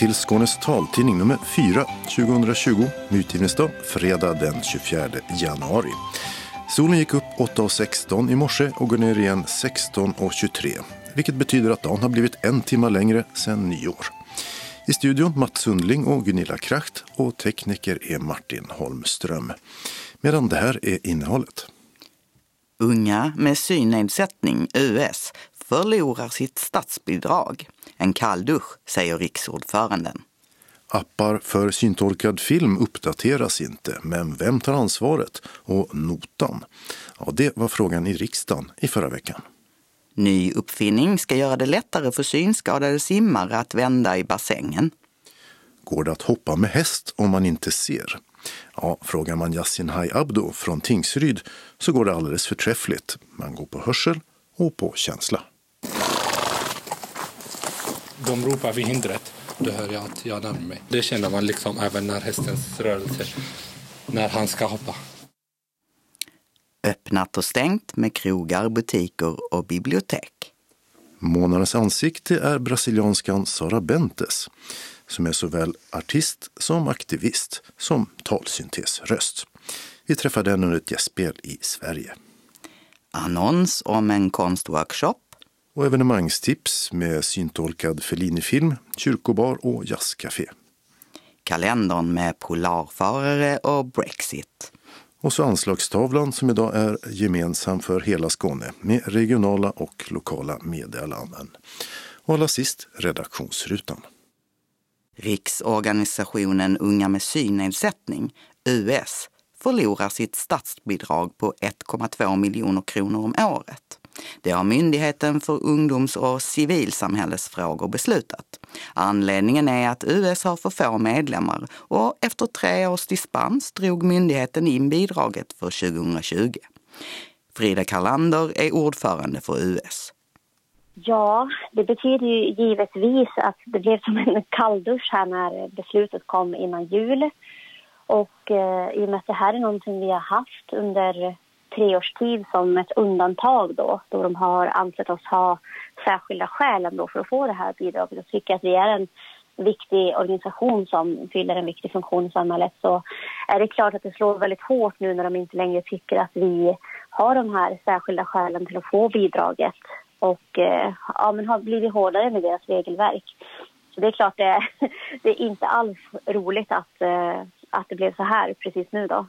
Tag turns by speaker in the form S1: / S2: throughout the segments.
S1: Till Skånes taltidning nummer 4 2020 mytgivningsdag, fredag den 24 januari. Solen gick upp 8.16 i morse och går ner igen 16.23 vilket betyder att dagen har blivit en timme längre sedan nyår. I studion Mats Sundling och Gunilla Kracht och tekniker är Martin Holmström. Medan det här är innehållet.
S2: Unga med synnedsättning, US, förlorar sitt statsbidrag. En kall dusch, säger riksordföranden.
S1: Appar för syntolkad film uppdateras inte, men vem tar ansvaret? Och notan? Ja, det var frågan i riksdagen i förra veckan.
S2: Ny uppfinning ska göra det lättare för synskadade simmare att vända i bassängen.
S1: Går det att hoppa med häst om man inte ser? Ja, frågar man Yasin Hay Abdo från Tingsryd så går det alldeles förträffligt. Man går på hörsel och på känsla.
S3: De ropar vid hindret. Då hör jag att jag närmar mig. Det känner man liksom även när hästens rörelse, när han ska hoppa.
S2: Öppnat och stängt med krogar, butiker och bibliotek.
S1: Månadens ansikte är brasilianskan Sara Bentes som är såväl artist som aktivist som talsyntesröst. Vi träffade henne under ett gästspel i Sverige.
S2: Annons om en konstworkshop.
S1: Och evenemangstips med syntolkad Fellini-film, kyrkobar och jazzcafé.
S2: Kalendern med polarfarare och Brexit.
S1: Och så anslagstavlan som idag är gemensam för hela Skåne med regionala och lokala meddelanden. Och allra sist redaktionsrutan.
S2: Riksorganisationen Unga med synnedsättning, US, förlorar sitt statsbidrag på 1,2 miljoner kronor om året. Det har Myndigheten för ungdoms och civilsamhällesfrågor beslutat. Anledningen är att US har för få medlemmar och efter tre års dispens drog myndigheten in bidraget för 2020. Frida Karlander är ordförande för US.
S4: Ja, det betyder ju givetvis att det blev som en kalldusch här när beslutet kom innan jul. Och eh, i och med att det här är någonting vi har haft under tre års tid som ett undantag då, då de har ansett oss ha särskilda skäl ändå för att få det här bidraget och tycker att vi är en viktig organisation som fyller en viktig funktion i samhället så är det klart att det slår väldigt hårt nu när de inte längre tycker att vi har de här särskilda skälen till att få bidraget och eh, ja, men har blivit hårdare med deras regelverk. Så det är klart det, det är inte alls roligt att, eh, att det blev så här precis nu då.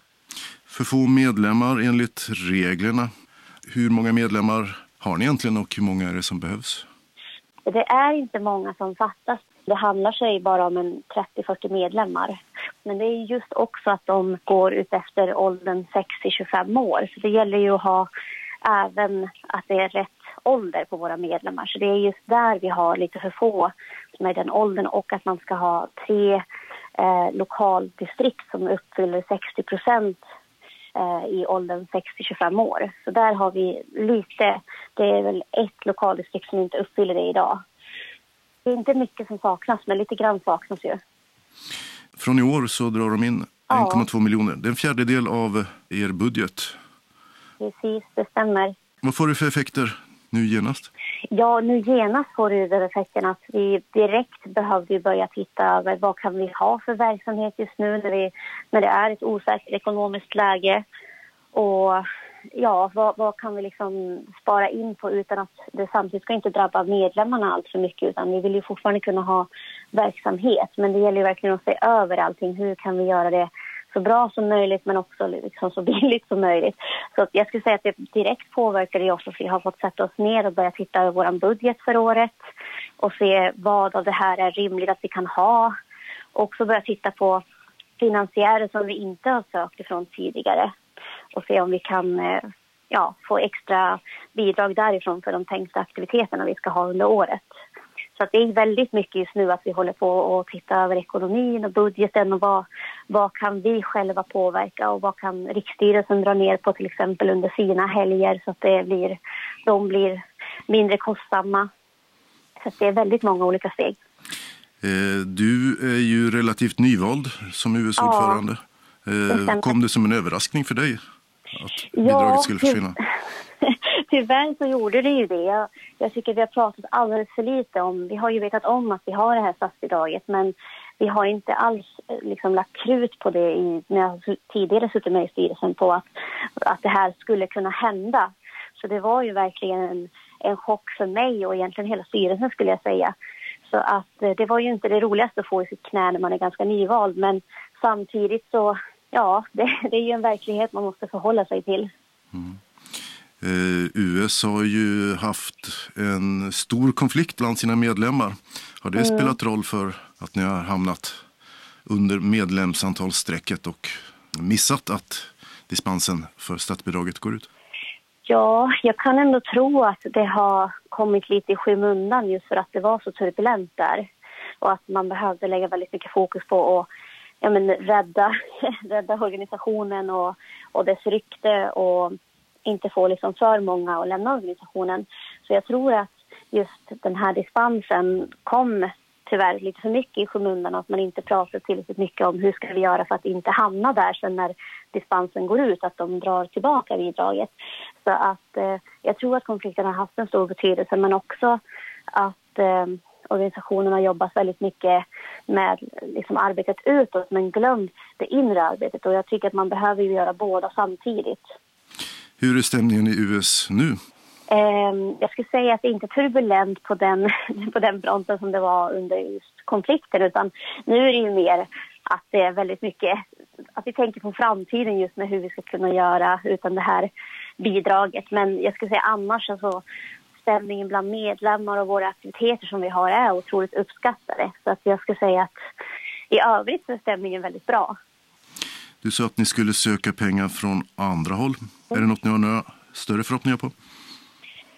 S1: För få medlemmar enligt reglerna. Hur många medlemmar har ni egentligen och hur många är det som behövs?
S4: Det är inte många som fattas. Det handlar sig bara om en 30-40 medlemmar. Men det är just också att de går ut efter åldern 6-25 år. Så det gäller ju att ha även att det är rätt ålder på våra medlemmar. Så det är just där vi har lite för få som är den åldern och att man ska ha tre eh, lokaldistrikt som uppfyller 60 procent i åldern 60-25 år. Så där har vi lite, det är väl ett lokaldistrikt som inte uppfyller det idag. Det är inte mycket som saknas, men lite grann saknas ju.
S1: Från i år så drar de in 1,2 ja. miljoner. Det är en fjärdedel av er budget.
S4: Precis, det stämmer.
S1: Vad får det för effekter nu genast?
S4: Ja, nu genast får det den effekten att vi direkt behövde börja titta över vad kan vi ha för verksamhet just nu när, vi, när det är ett osäkert ekonomiskt läge. Och ja, vad, vad, kan vi liksom spara in på utan att det samtidigt ska inte drabba medlemmarna allt för mycket utan vi vill ju fortfarande kunna ha verksamhet. Men det gäller ju verkligen att se över allting. Hur kan vi göra det så bra som möjligt men också liksom så billigt som möjligt. Så jag skulle säga att det direkt påverkar oss och vi har fått sätta oss ner och börja titta över vår budget för året och se vad av det här är rimligt att vi kan ha. Och också börja titta på finansiärer som vi inte har sökt ifrån tidigare och se om vi kan eh, ja, få extra bidrag därifrån för de tänkta aktiviteterna vi ska ha under året. Så det är väldigt mycket just nu att vi håller på att titta över ekonomin och budgeten och vad, vad kan vi själva påverka och vad kan Riksstyrelsen dra ner på till exempel under sina helger så att det blir, de blir mindre kostsamma. Så det är väldigt många olika steg.
S1: Eh, du är ju relativt nyvald som US-ordförande. Ja, eh, kom det som en överraskning för dig att bidraget skulle försvinna?
S4: tyvärr så gjorde det ju det. Jag, jag tycker vi har pratat alldeles för lite om... Vi har ju vetat om att vi har det här statsbidraget men vi har inte alls eh, liksom, lagt krut på det i, när jag tidigare suttit med i styrelsen på att, att det här skulle kunna hända. Så det var ju verkligen en, en chock för mig och egentligen hela styrelsen skulle jag säga. Så att eh, det var ju inte det roligaste att få i sitt knä när man är ganska nyvald men samtidigt så, ja, det, det är ju en verklighet man måste förhålla sig till. Mm.
S1: Eh, US har ju haft en stor konflikt bland sina medlemmar. Har det mm. spelat roll för att ni har hamnat under medlemsantalsstrecket och missat att dispensen för statsbidraget går ut?
S4: Ja, jag kan ändå tro att det har kommit lite i skymundan just för att det var så turbulent där. Och att man behövde lägga väldigt mycket fokus på att ja, men, rädda, rädda organisationen och, och dess rykte och inte få liksom för många att lämna organisationen. Så jag tror att just den här dispensen kom tyvärr lite för mycket i skymundan och att man inte pratar tillräckligt mycket om hur ska vi göra för att inte hamna där sen när dispensen går ut, att de drar tillbaka bidraget. Så att eh, jag tror att konflikten har haft en stor betydelse men också att eh, organisationen har jobbat väldigt mycket med liksom, arbetet utåt men glömt det inre arbetet och jag tycker att man behöver göra båda samtidigt.
S1: Hur är stämningen i US nu?
S4: Ehm, jag skulle säga att det inte är turbulent på den, på den fronten som det var under just konflikten utan nu är det ju mer att det är väldigt mycket att vi tänker på framtiden just med hur vi ska kunna göra utan det här bidraget. Men jag skulle säga annars alltså stämningen bland medlemmar och våra aktiviteter som vi har är otroligt uppskattade. Så att jag skulle säga att i övrigt så är stämningen väldigt bra.
S1: Du sa att ni skulle söka pengar från andra håll. Mm. Är det något ni har några större förhoppningar på?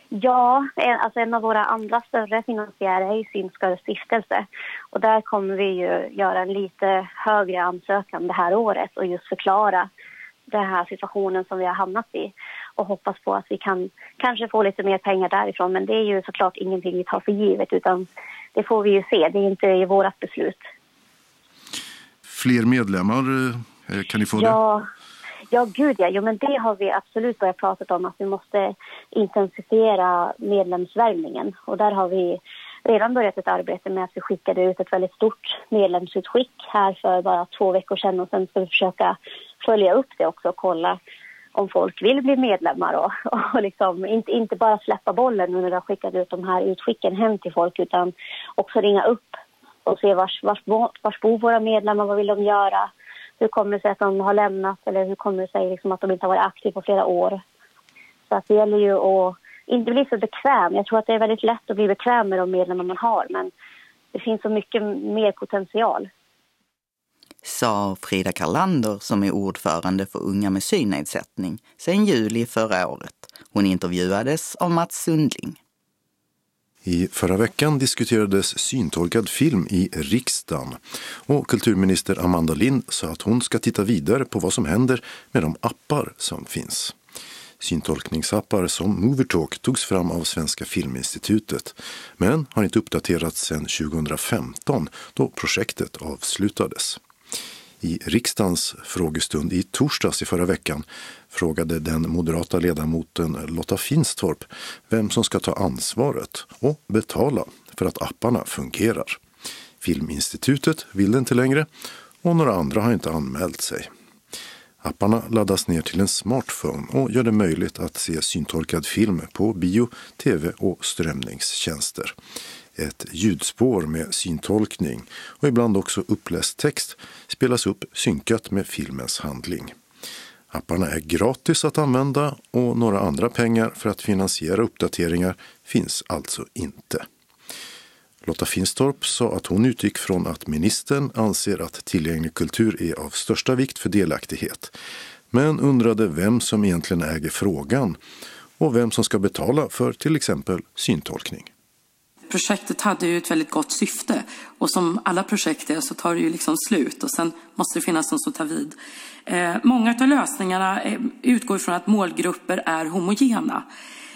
S4: Ja, en, alltså en av våra andra större finansiärer är ju Synskadades stiftelse. Och där kommer vi ju göra en lite högre ansökan det här året och just förklara den här situationen som vi har hamnat i och hoppas på att vi kan kanske få lite mer pengar därifrån. Men det är ju såklart ingenting vi tar för givet utan det får vi ju se. Det är inte i vårt beslut.
S1: Fler medlemmar, eh, Eh, kan ni få
S4: ja. det? Ja, gud ja. Jo, men det har vi absolut börjat prata om att vi måste intensifiera medlemsvärvningen. Och där har vi redan börjat ett arbete med att vi skickade ut ett väldigt stort medlemsutskick här för bara två veckor sedan och sen ska vi försöka följa upp det också och kolla om folk vill bli medlemmar och, och liksom inte, inte bara släppa bollen nu när vi har skickat ut de här utskicken hem till folk utan också ringa upp och se vars, vars, vars bor våra medlemmar, vad vill de göra, hur kommer det sig att de har lämnat eller hur kommer det sig liksom att de inte har varit aktiva på flera år. Så att det gäller ju att inte bli så bekväm. Jag tror att det är väldigt lätt att bli bekväm med de medlemmar man har men det finns så mycket mer potential.
S2: Sa Frida Karlander som är ordförande för Unga med synnedsättning sedan juli förra året. Hon intervjuades av Mats Sundling.
S1: I förra veckan diskuterades syntolkad film i riksdagen och kulturminister Amanda Lind sa att hon ska titta vidare på vad som händer med de appar som finns. Syntolkningsappar som Movertalk togs fram av Svenska Filminstitutet men har inte uppdaterats sedan 2015 då projektet avslutades. I riksdagens frågestund i torsdags i förra veckan frågade den moderata ledamoten Lotta Finstorp vem som ska ta ansvaret och betala för att apparna fungerar. Filminstitutet vill inte längre och några andra har inte anmält sig. Apparna laddas ner till en smartphone och gör det möjligt att se syntolkad film på bio, tv och strömningstjänster ett ljudspår med syntolkning och ibland också uppläst text spelas upp synkat med filmens handling. Apparna är gratis att använda och några andra pengar för att finansiera uppdateringar finns alltså inte. Lotta Finstorp sa att hon utgick från att ministern anser att tillgänglig kultur är av största vikt för delaktighet, men undrade vem som egentligen äger frågan och vem som ska betala för till exempel syntolkning
S5: projektet hade ju ett väldigt gott syfte och som alla projekt är så tar det ju liksom slut och sen måste det finnas någon som tar vid. Eh, många av lösningarna eh, utgår från att målgrupper är homogena.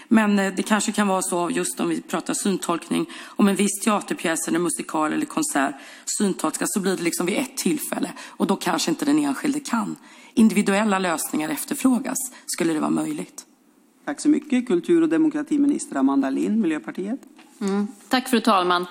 S5: Men eh, det kanske kan vara så, just om vi pratar syntolkning, om en viss teaterpjäs eller musikal eller konsert syntolkas så blir det liksom vid ett tillfälle och då kanske inte den enskilde kan. Individuella lösningar efterfrågas, skulle det vara möjligt.
S6: Tack så mycket. Kultur och demokratiminister Amanda Lind, Miljöpartiet.
S7: Mm. Tack fru talman.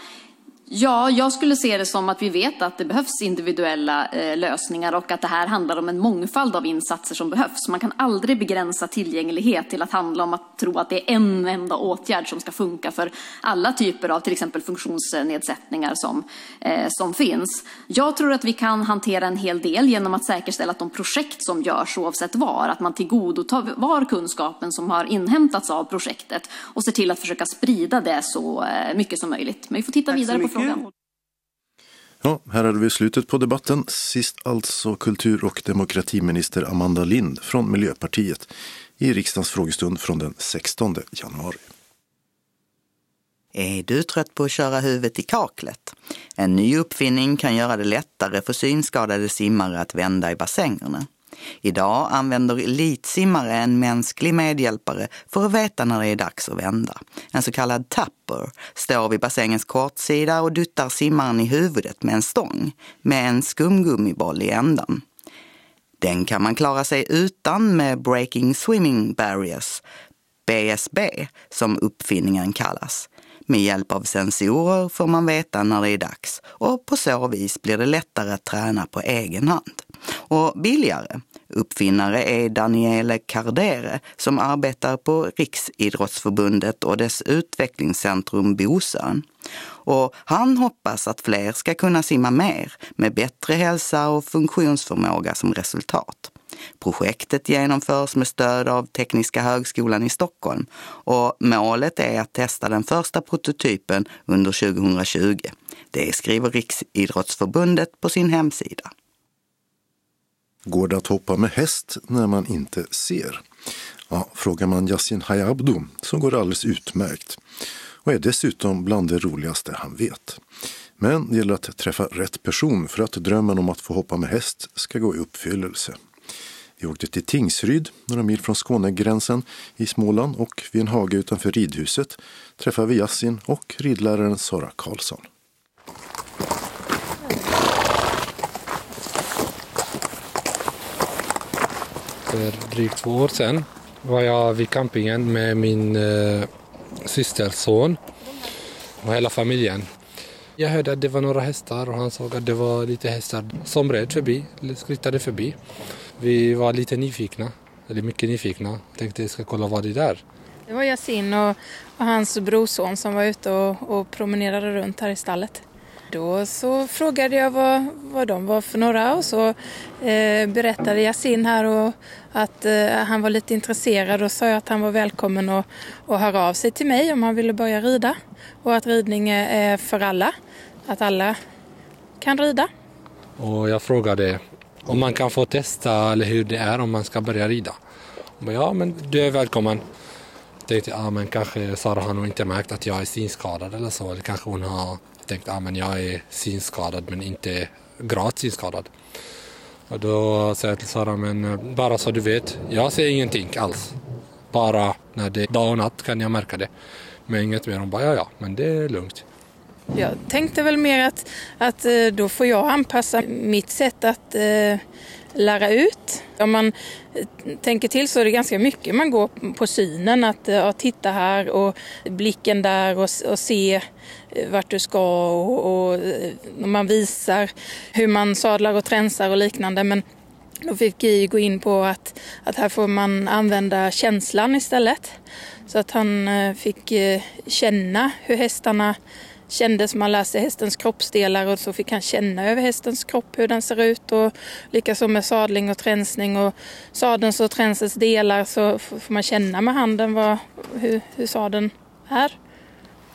S7: Ja, jag skulle se det som att vi vet att det behövs individuella eh, lösningar och att det här handlar om en mångfald av insatser som behövs. Man kan aldrig begränsa tillgänglighet till att handla om att tro att det är en enda åtgärd som ska funka för alla typer av till exempel funktionsnedsättningar som, eh, som finns. Jag tror att vi kan hantera en hel del genom att säkerställa att de projekt som görs oavsett var, att man tillgodotar var kunskapen som har inhämtats av projektet och ser till att försöka sprida det så eh, mycket som möjligt. Men vi får titta vidare på
S6: mycket.
S7: Frågan.
S1: Ja, här hade vi slutet på debatten. Sist alltså kultur och demokratiminister Amanda Lind från Miljöpartiet i riksdagens frågestund från den 16 januari.
S2: Är du trött på att köra huvudet i kaklet? En ny uppfinning kan göra det lättare för synskadade simmare att vända i bassängerna. Idag använder elitsimmare en mänsklig medhjälpare för att veta när det är dags att vända. En så kallad tapper står vid bassängens kortsida och duttar simmaren i huvudet med en stång med en skumgummiboll i ändan. Den kan man klara sig utan med Breaking Swimming Barriers, BSB, som uppfinningen kallas. Med hjälp av sensorer får man veta när det är dags och på så vis blir det lättare att träna på egen hand. Och billigare. Uppfinnare är Daniele Cardere som arbetar på Riksidrottsförbundet och dess utvecklingscentrum Bosön. Och han hoppas att fler ska kunna simma mer med bättre hälsa och funktionsförmåga som resultat. Projektet genomförs med stöd av Tekniska högskolan i Stockholm och målet är att testa den första prototypen under 2020. Det skriver Riksidrottsförbundet på sin hemsida.
S1: Går det att hoppa med häst när man inte ser? Ja, frågar man Yasin Hayabdo så går det alldeles utmärkt och är dessutom bland det roligaste han vet. Men det gäller att träffa rätt person för att drömmen om att få hoppa med häst ska gå i uppfyllelse. Vi åkte till Tingsryd, några mil från Skånegränsen i Småland och vid en hage utanför ridhuset träffade vi Yasin och ridläraren Sara Karlsson.
S3: För drygt två år sedan var jag vid campingen med min eh, systers son och hela familjen. Jag hörde att det var några hästar och han såg att det var lite hästar som red förbi, skrittade förbi. Vi var lite nyfikna, eller mycket nyfikna. Tänkte jag ska kolla vad det är där.
S8: Det var Yasin och, och hans brorson som var ute och, och promenerade runt här i stallet. Då så frågade jag vad, vad de var för några och så eh, berättade Yasin här och att eh, han var lite intresserad och sa jag att han var välkommen att, att höra av sig till mig om han ville börja rida. Och att ridning är för alla, att alla kan rida.
S3: Och jag frågade om man kan få testa eller hur det är om man ska börja rida. Bara, ja men du är välkommen. Jag tänkte, ja men kanske Sara har nog inte märkt att jag är synskadad eller så. Eller kanske hon har tänkt, ja ah, men jag är synskadad men inte gravt synskadad. Och då sa jag till Sara, men eh, bara så du vet, jag ser ingenting alls. Bara när det är dag och natt kan jag märka det. Men inget mer. Hon bara, ja ja, men det är lugnt.
S8: Jag tänkte väl mer att, att eh, då får jag anpassa mitt sätt att eh, lära ut. Om man eh, tänker till så är det ganska mycket man går på synen. Att ja, titta här och blicken där och, och se vart du ska och, och man visar hur man sadlar och tränsar och liknande. Men då fick Guy gå in på att, att här får man använda känslan istället. Så att han eh, fick eh, känna hur hästarna kändes. Man lär sig hästens kroppsdelar och så fick han känna över hästens kropp hur den ser ut och likaså med sadling och tränsning och sadelns och tränsens delar så får man känna med handen vad, hur, hur sadeln är.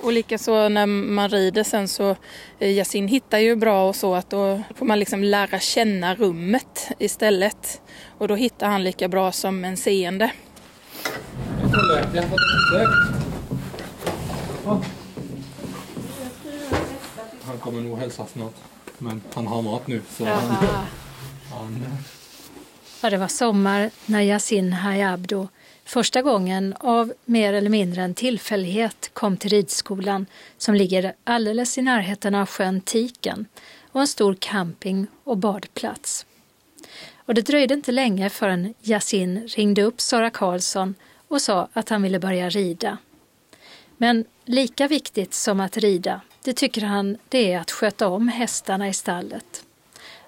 S8: Och likaså när man rider sen så, Yasin hittar ju bra och så att då får man liksom lära känna rummet istället. Och då hittar han lika bra som en seende.
S3: Han kommer nog hälsa snart. Men han har mat nu. Så han, han,
S9: Ja, det var sommar när Yasin Hayabdo första gången av mer eller mindre en tillfällighet kom till ridskolan som ligger alldeles i närheten av sjön Tiken och en stor camping och badplats. Och det dröjde inte länge förrän Yasin ringde upp Sara Karlsson och sa att han ville börja rida. Men lika viktigt som att rida, det tycker han det är att sköta om hästarna i stallet.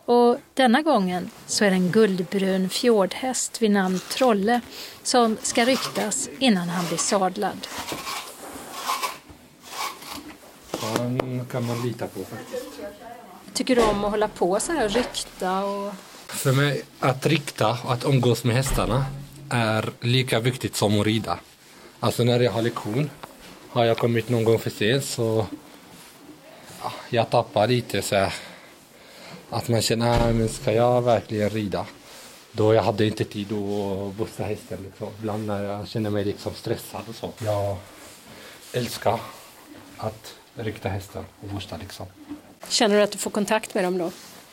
S9: Och denna gången så är det en guldbrun fjordhäst vid namn Trolle som ska ryktas innan han blir sadlad.
S3: Han kan man lita på faktiskt.
S9: Tycker du om att hålla på så här och rykta? Och...
S3: För mig, att rikta och att umgås med hästarna är lika viktigt som att rida. Alltså när jag har lektion, har jag kommit någon gång för sent så ja, jag tappar lite så här, att man känner, men ska jag verkligen rida? Då jag hade inte tid att bussa hästen liksom. Ibland när jag känner mig liksom stressad och så. Jag älskar att rikta hästen och bussa liksom.
S9: Känner du att du får kontakt med dem då?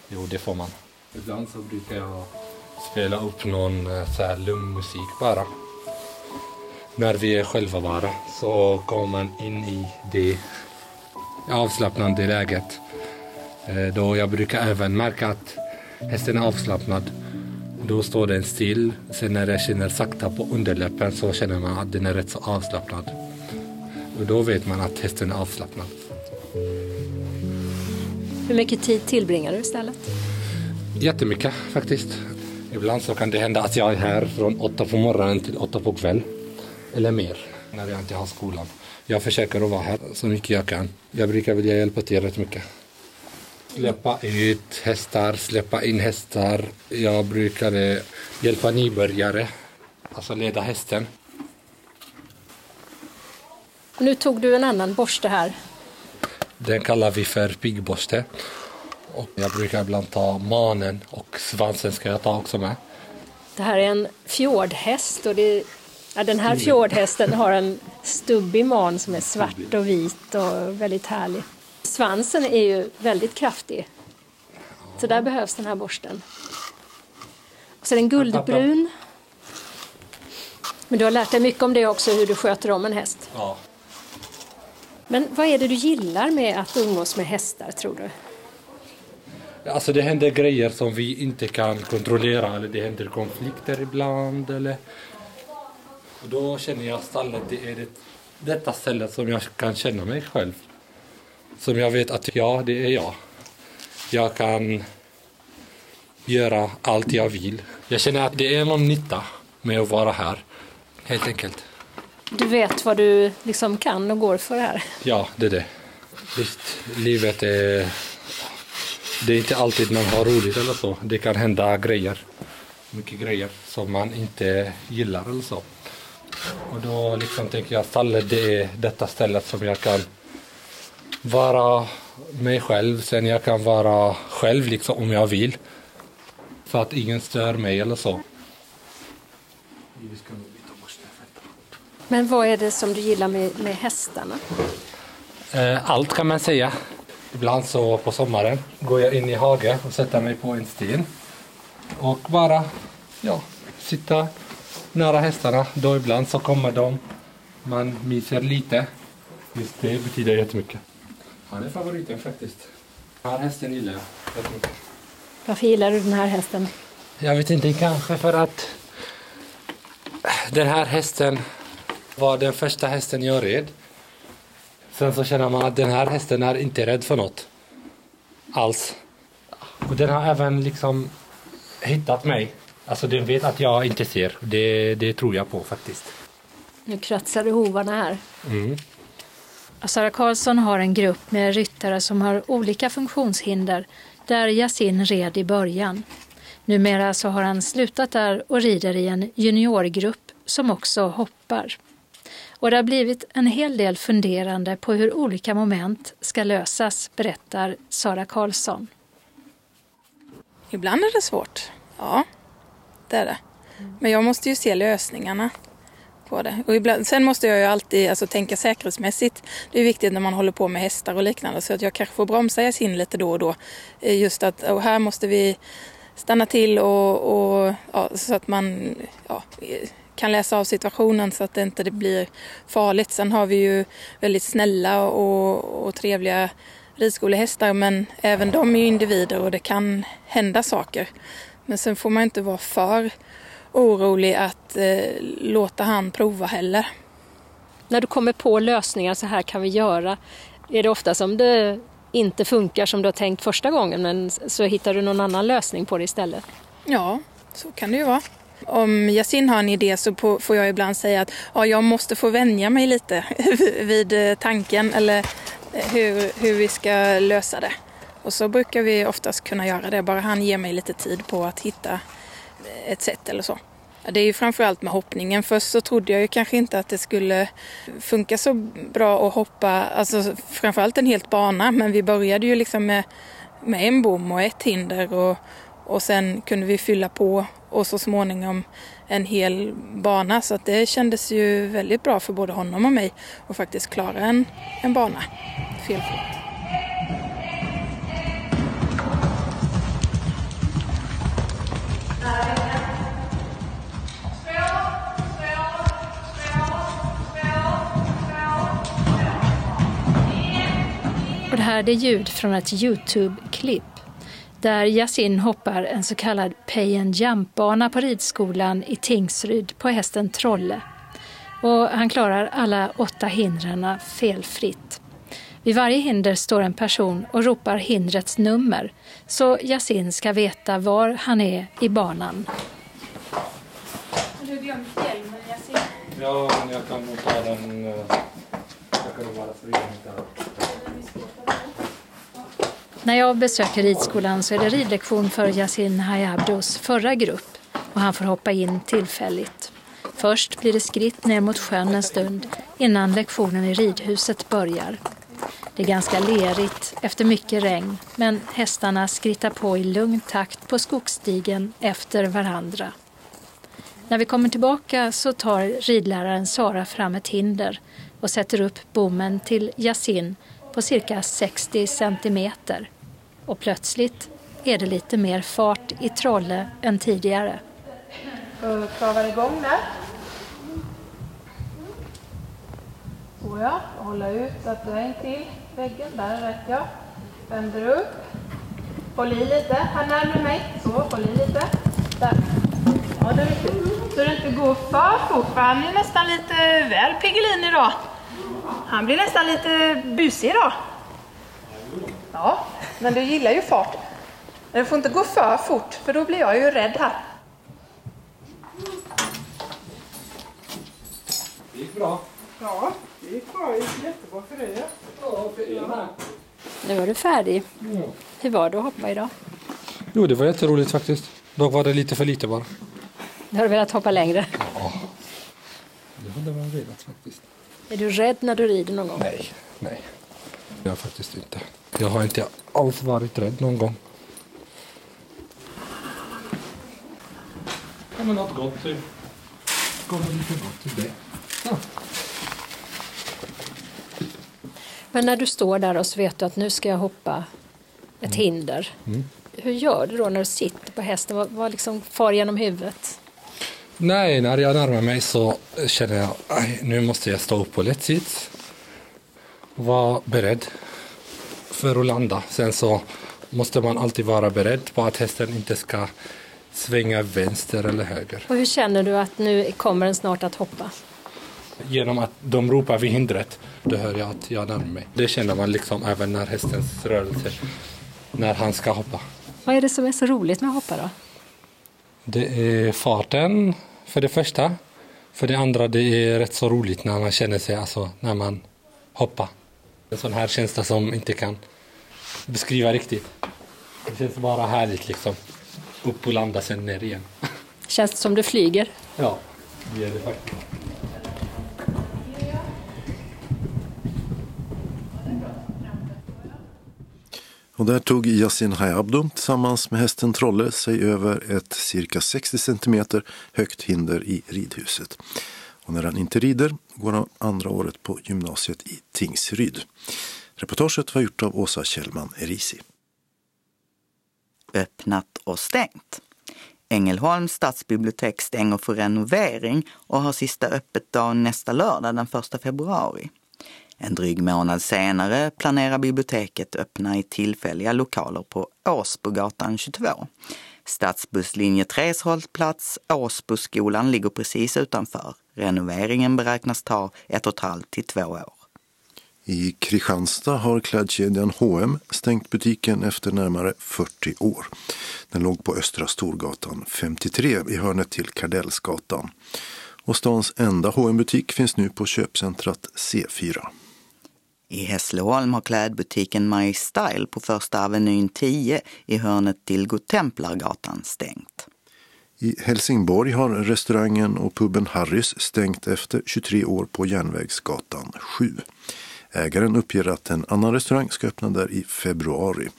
S3: Jo, det får man. Ibland så brukar jag spela upp någon eh, så här lugn musik bara. När vi är själva bara så kommer man in i det avslappnande läget. Eh, Då jag brukar även märka att hästen är avslappnad. Då står den still. Sen när jag känner sakta på underläppen så känner man att den är rätt så avslappnad. Och då vet man att hästen är avslappnad.
S9: Hur mycket tid tillbringar du istället?
S3: Jättemycket faktiskt. Ibland så kan det hända att jag är här från åtta på morgonen till åtta på kväll. Eller mer, när jag inte har skolan. Jag försöker att vara här så mycket jag kan. Jag brukar vilja hjälpa till rätt mycket. Släppa ut hästar, släppa in hästar. Jag brukar eh, hjälpa nybörjare, alltså leda hästen.
S9: Nu tog du en annan borste här.
S3: Den kallar vi för piggborste. Och jag brukar ibland ta manen och svansen ska jag ta också med.
S9: Det här är en fjordhäst och det, ja, den här fjordhästen har en stubbig man som är svart och vit och väldigt härlig. Svansen är ju väldigt kraftig. Så där behövs den här borsten. Och så är den guldbrun. Men du har lärt dig mycket om det också, hur du sköter om en häst.
S3: Ja.
S9: Men vad är det du gillar med att umgås med hästar, tror du?
S3: Alltså det händer grejer som vi inte kan kontrollera eller det händer konflikter ibland eller och då känner jag stallet, det är det, detta stället som jag kan känna mig själv. Som jag vet att ja, det är jag. Jag kan göra allt jag vill. Jag känner att det är någon nytta med att vara här, helt enkelt.
S9: Du vet vad du liksom kan och går för här.
S3: Ja, det är det. Visst, livet är... Det är inte alltid man har roligt eller så. Det kan hända grejer. Mycket grejer som man inte gillar eller så. Och då liksom tänker jag att det är detta stället som jag kan vara mig själv. Sen jag kan vara själv liksom om jag vill. För att ingen stör mig eller så.
S9: Men vad är det som du gillar med, med hästarna?
S3: Eh, Allt kan man säga. Ibland så på sommaren går jag in i hagen och sätter mig på en sten. Och bara ja, sitta nära hästarna. Då ibland så kommer de. Man myser lite. Just det betyder jättemycket. Han är favoriten faktiskt. Den här hästen gillar jag.
S9: Varför gillar du den här hästen?
S3: Jag vet inte, kanske för att den här hästen var den första hästen jag red. Sen så känner man att den här hästen är inte rädd för något. Alls. Och den har även liksom hittat mig. Alltså den vet att jag inte ser. Det, det tror jag på faktiskt.
S9: Nu kratsar du hovarna här.
S3: Mm.
S9: Sara Karlsson har en grupp med ryttare som har olika funktionshinder där Yasin red i början. Numera så har han slutat där och rider i en juniorgrupp som också hoppar. Och det har blivit en hel del funderande på hur olika moment ska lösas, berättar Sara Karlsson.
S8: Ibland är det svårt. Ja, det är det. Men jag måste ju se lösningarna på det. Och ibland, sen måste jag ju alltid alltså, tänka säkerhetsmässigt. Det är viktigt när man håller på med hästar och liknande så att jag kanske får bromsa in lite då och då. Eh, just att och här måste vi stanna till och, och ja, så att man ja, kan läsa av situationen så att det inte blir farligt. Sen har vi ju väldigt snälla och, och trevliga ridskolehästar men även de är ju individer och det kan hända saker. Men sen får man inte vara för orolig att eh, låta han prova heller.
S9: När du kommer på lösningar, så här kan vi göra, är det ofta som det inte funkar som du har tänkt första gången men så hittar du någon annan lösning på det istället?
S8: Ja, så kan det ju vara. Om Yasin har en idé så får jag ibland säga att ja, jag måste få vänja mig lite vid eh, tanken eller eh, hur, hur vi ska lösa det. Och så brukar vi oftast kunna göra det, bara han ger mig lite tid på att hitta ett sätt eller så. Det är ju framförallt med hoppningen. Först så trodde jag ju kanske inte att det skulle funka så bra att hoppa, alltså framförallt en helt bana, men vi började ju liksom med, med en bom och ett hinder och, och sen kunde vi fylla på och så småningom en hel bana så att det kändes ju väldigt bra för både honom och mig att faktiskt klara en, en bana felfritt.
S9: Och det här är ljud från ett Youtube-klipp där Yasin hoppar en så kallad pay and jump-bana på ridskolan i Tingsryd på hästen Trolle. Och han klarar alla åtta hindren felfritt. Vid varje hinder står en person och ropar hindrets nummer så Yasin ska veta var han är i banan.
S8: Har du glömt hjälmen Yasin?
S3: Ja, men jag kan nog ta den. eh, Jag kan nog vara fri.
S9: När jag besöker ridskolan så är det ridlektion för Yasin Hayabdos förra grupp och han får hoppa in tillfälligt. Först blir det skritt ner mot sjön en stund innan lektionen i ridhuset börjar. Det är ganska lerigt efter mycket regn men hästarna skrittar på i lugn takt på skogsstigen efter varandra. När vi kommer tillbaka så tar ridläraren Sara fram ett hinder och sätter upp bommen till Yasin på cirka 60 centimeter. Och plötsligt är det lite mer fart i Trolle än tidigare.
S8: Travar igång där. Så ja, hålla ut in till väggen. Där är rätt ja. Vänder upp. Håll i lite, här närmare mig. Så, håll i lite. Där. Ja, det är riktigt. Så det inte går för fort, för han är nästan lite väl Piggelin idag. Han blir nästan lite busig idag. Ja, men du gillar ju fart. Men det får inte gå för fort, för då blir jag ju rädd här.
S3: Det gick bra.
S8: Ja, gick bra. Det gick jättebra för dig.
S3: Ja, för er med.
S9: Nu är du färdig. Hur var det att hoppa idag?
S3: Jo, det var jätteroligt faktiskt. Dock var det lite för lite bara.
S9: Har du velat hoppa längre?
S3: Det hade man velat faktiskt.
S9: Är du rädd när du rider någon gång?
S3: Nej, nej. Jag faktiskt inte. Jag har inte alls varit rädd någon gång. Ja, men något gott till. Kommer lite gott till det. Ja.
S9: Men när du står där och så vet du att nu ska jag hoppa ett hinder. Hur gör du då när du sitter på hästen? Vad, vad liksom far genom huvudet?
S3: Nej, när jag närmar mig så känner jag att nu måste jag stå upp på lätt sits. Vara beredd för att landa. Sen så måste man alltid vara beredd på att hästen inte ska svänga vänster eller höger.
S9: Och hur känner du att nu kommer den snart att hoppa?
S3: Genom att de ropar vid hindret, då hör jag att jag närmar mig. Det känner man liksom även när hästens rörelse, när han ska hoppa.
S9: Vad är det som är så roligt med att hoppa då?
S3: Det är farten för det första. För det andra det är rätt så roligt när man känner sig, alltså när man hoppar. En sån här känsla som inte kan beskriva riktigt. Det känns bara härligt liksom. Upp och landa sen ner igen.
S9: Känns det som du flyger?
S3: Ja, det är det faktiskt.
S1: Och där tog Yasin Hayabdo tillsammans med hästen Trolle sig över ett cirka 60 centimeter högt hinder i ridhuset. Och när han inte rider går han andra året på gymnasiet i Tingsryd. Reportaget var gjort av Åsa Kjellman Erisi.
S2: öppnat och stängt. Ängelholms stadsbibliotek stänger för renovering och har sista öppet dag nästa lördag den 1 februari. En dryg månad senare planerar biblioteket öppna i tillfälliga lokaler på Åsbogatan 22. Stadsbusslinje 3s hållplats Åsboskolan ligger precis utanför. Renoveringen beräknas ta ett och ett halvt till två år.
S1: I Kristianstad har klädkedjan H&M stängt butiken efter närmare 40 år. Den låg på Östra Storgatan 53 i hörnet till Kardellsgatan. Och stans enda hm butik finns nu på köpcentrat C4.
S2: I Hässleholm har klädbutiken My Style på Första Avenyn 10 i hörnet till Godtemplargatan stängt.
S1: I Helsingborg har restaurangen och puben Harrys stängt efter 23 år på Järnvägsgatan 7. Ägaren uppger att en annan restaurang ska öppna där i februari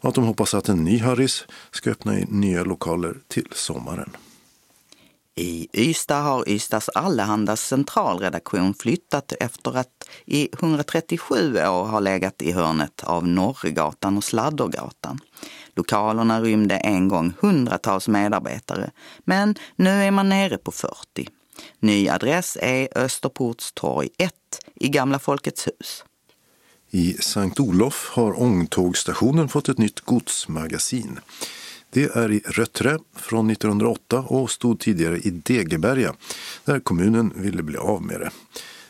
S1: och att de hoppas att en ny Harrys ska öppna i nya lokaler till sommaren.
S2: I Ystad har Ystads Allehandas centralredaktion flyttat efter att i 137 år ha legat i hörnet av Norregatan och Sladdergatan. Lokalerna rymde en gång hundratals medarbetare, men nu är man nere på 40. Ny adress är Österportstorg 1 i Gamla Folkets hus.
S1: I Sankt Olof har ångtågstationen fått ett nytt godsmagasin. Det är i Rötträ från 1908 och stod tidigare i Degeberga där kommunen ville bli av med det.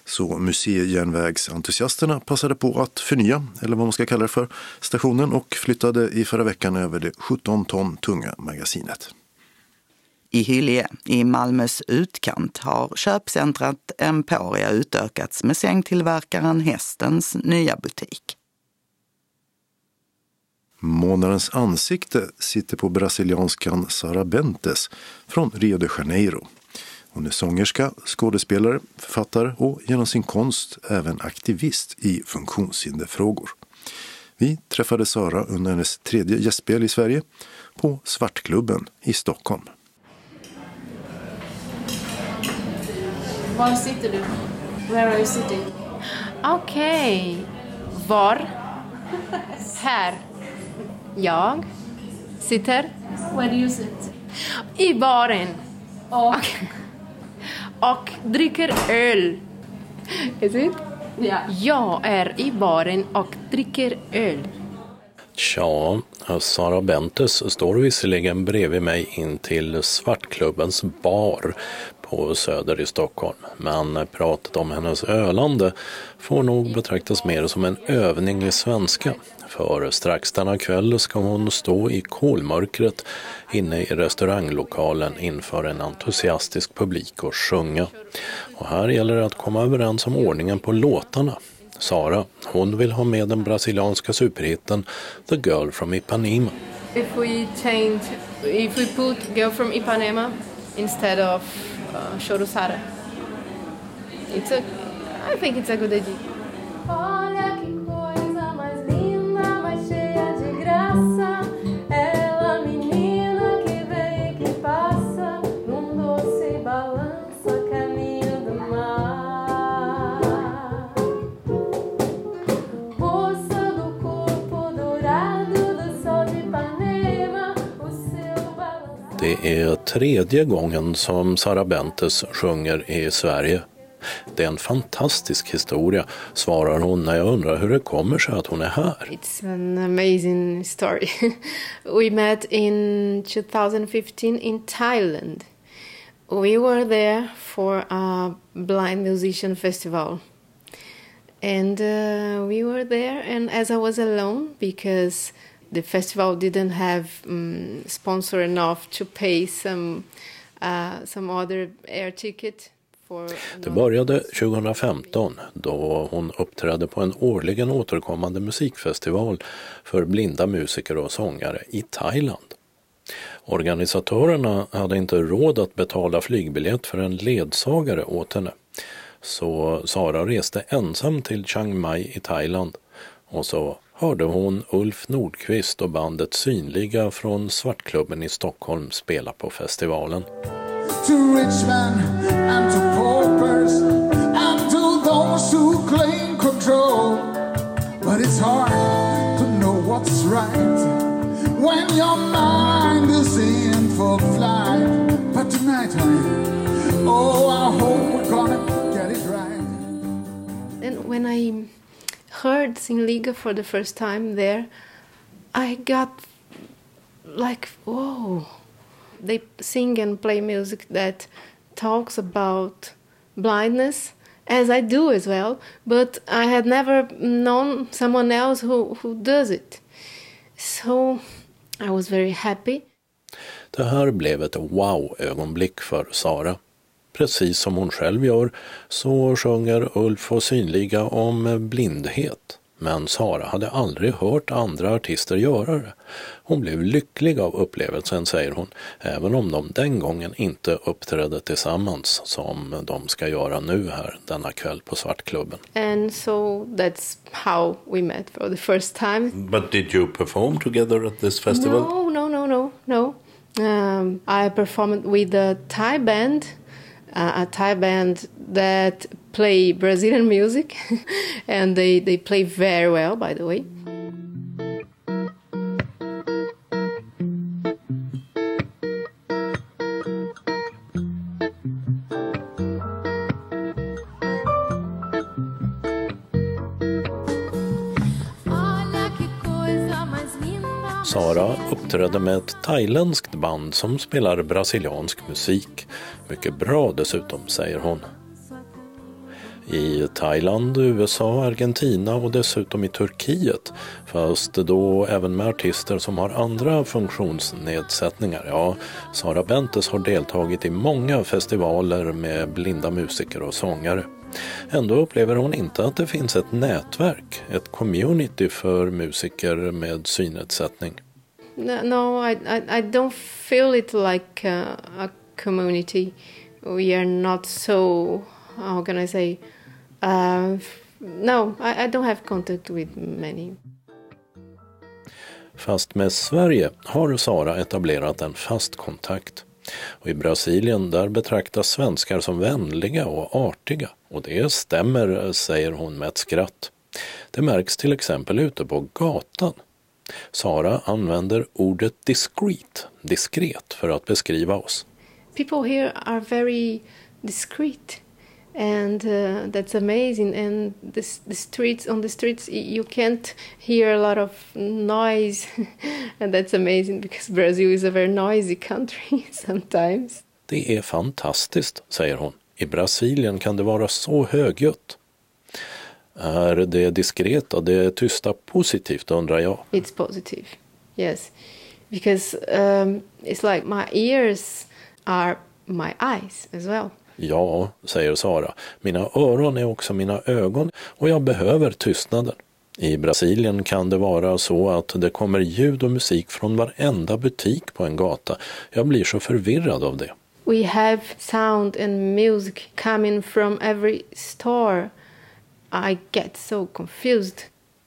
S1: Så museijärnvägsentusiasterna passade på att förnya, eller vad man ska kalla det för, stationen och flyttade i förra veckan över det 17 ton tunga magasinet.
S2: I Hyllie, i Malmös utkant, har köpcentrat Emporia utökats med sängtillverkaren Hästens nya butik.
S1: Månadens ansikte sitter på brasilianskan Sara Bentes från Rio de Janeiro. Hon är sångerska, skådespelare, författare och genom sin konst även aktivist i funktionshinderfrågor. Vi träffade Sara under hennes tredje gästspel i Sverige på Svartklubben i Stockholm.
S10: Var sitter du? Where are you sitting? Okej. Okay. Var? Här. Jag sitter. Where do you sit? I baren. Och? Och dricker öl. Is it? Yeah. Jag är i baren och dricker öl.
S11: Tja, Sara Bentes står visserligen bredvid mig in till Svartklubbens bar på Söder i Stockholm. Men pratet om hennes ölande får nog betraktas mer som en övning i svenska. För strax denna kväll ska hon stå i kolmörkret inne i restauranglokalen inför en entusiastisk publik och sjunga. Och här gäller det att komma överens om ordningen på låtarna. Sara, hon vill ha med den brasilianska superhitten The Girl from Ipanema.
S10: If we change, if we put Girl from Ipanema instead of uh, Chorosara. It's a, I think it's a good idea.
S11: Det är tredje gången som Sara Bentes sjunger i Sverige. Det är en fantastisk historia, svarar hon när jag undrar hur det kommer sig att hon är här.
S10: It's an amazing story. We met in 2015 in Thailand. We were there for a blind musician festival. And uh, we were there, and as I was alone, because the festival didn't have um, sponsor enough to pay some, uh, some other air ticket.
S11: Det började 2015 då hon uppträdde på en årligen återkommande musikfestival för blinda musiker och sångare i Thailand. Organisatörerna hade inte råd att betala flygbiljett för en ledsagare åt henne. Så Sara reste ensam till Chiang Mai i Thailand och så hörde hon Ulf Nordqvist och bandet Synliga från Svartklubben i Stockholm spela på festivalen. To rich men and to paupers and to those who claim control. But it's hard to know what's right when your mind is in full flight. But tonight, honey, oh I
S10: heard Sinliga for the first time there I got like, whoa. They sing and play music that talks about blindness, as I do as well, but I had never known someone else who, who does it. So I was very happy.
S11: Det här blev ett wow-ögonblick för Sara. Precis som hon själv gör så sjunger Ulf och Synliga om blindhet. Men Sara hade aldrig hört andra artister göra det. Hon blev lycklig av upplevelsen, säger hon, även om de den gången inte uppträdde tillsammans som de ska göra nu här denna kväll på Svartklubben.
S10: And so that's how we met for the first time.
S11: But did you perform together at this festival?
S10: No, no, no, no, no. Um, I performed with a Thai band a Thai band that play Brazilian music, and they, they play very well, by the way.
S11: Sara uppträdde med ett thailändskt band som spelar brasiliansk musik. Mycket bra dessutom, säger hon. I Thailand, USA, Argentina och dessutom i Turkiet. Fast då även med artister som har andra funktionsnedsättningar. Ja, Sara Bentes har deltagit i många festivaler med blinda musiker och sångare. Ändå upplever hon inte att det finns ett nätverk, ett community för musiker med synnedsättning.
S10: No, I, I, I don't feel it like a, a community. We are not so, how can I say, uh, no, I, I don't have contact with many.
S11: Fast med Sverige har Sara etablerat en fast kontakt. Och I Brasilien där betraktas svenskar som vänliga och artiga. Och det stämmer, säger hon med ett skratt. Det märks till exempel ute på gatan. Sara använder ordet discreet, diskret, för att beskriva oss.
S10: People here are very discreet and uh, that's amazing and the, the streets on the streets you can't hear a lot of noise and that's amazing because Brazil is a very noisy country sometimes.
S11: Det är fantastiskt, säger hon. I Brasilien kan det vara så högljutt. Är det diskreta, det tysta positivt undrar jag?
S10: It's positive, yes. Because um, it's like my ears are my eyes as well.
S11: Ja, säger Sara, mina öron är också mina ögon och jag behöver tystnaden. I Brasilien kan det vara så att det kommer ljud och musik från varenda butik på en gata. Jag blir så förvirrad av det.
S10: We have sound and music coming from every store. I get so confused.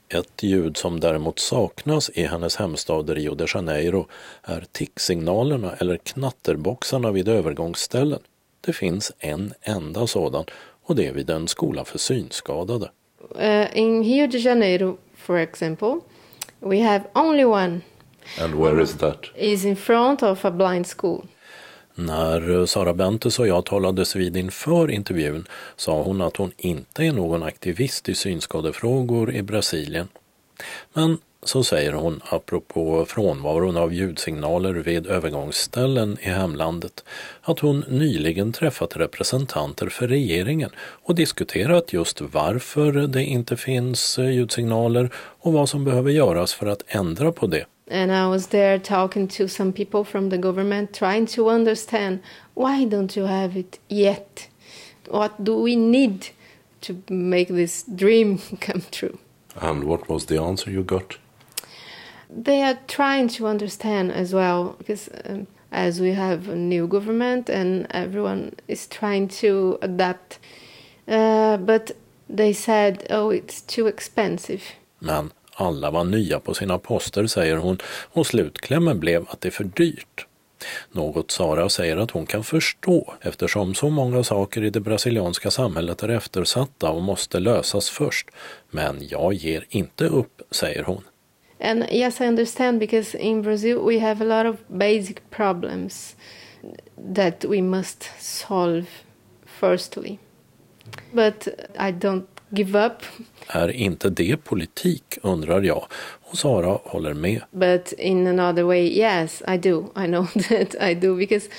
S11: Ett ljud som däremot saknas i hennes hemstad Rio de Janeiro är ticksignalerna eller knatterboxarna vid övergångsställen. Det finns en enda sådan och det är vid en skola för synskadade.
S10: Uh, in Rio de Janeiro, for example, we have only one.
S11: And where is that?
S10: Is in front of a blind school.
S11: När Sara Bentes och jag talades vid inför intervjun sa hon att hon inte är någon aktivist i synskadefrågor i Brasilien. Men så säger hon apropå frånvaron av ljudsignaler vid övergångsställen i hemlandet att hon nyligen träffat representanter för regeringen och diskuterat just varför det inte finns ljudsignaler och vad som behöver göras för att ändra på det.
S10: And I was there talking to some people from the government trying to understand why don't you have it yet? What do we need to make this dream come true?
S11: And what was the answer you got?
S10: They are trying to understand as well because um, as we have a new government and everyone is trying to adapt. Uh, but they said, oh, it's too expensive.
S11: Men alla var nya på sina poster, säger hon, och slutklämmen blev att det är för dyrt. Något Sara säger att hon kan förstå eftersom så många saker i det brasilianska samhället är eftersatta och måste lösas först. Men jag ger inte upp, säger hon.
S10: And yes, I understand because in Brazil we have a lot of basic problems that we must solve firstly. But I don't give up.
S11: Är inte det politik, undrar jag. Och Sara håller med.
S10: But in another way, yes, I do. I know that I do because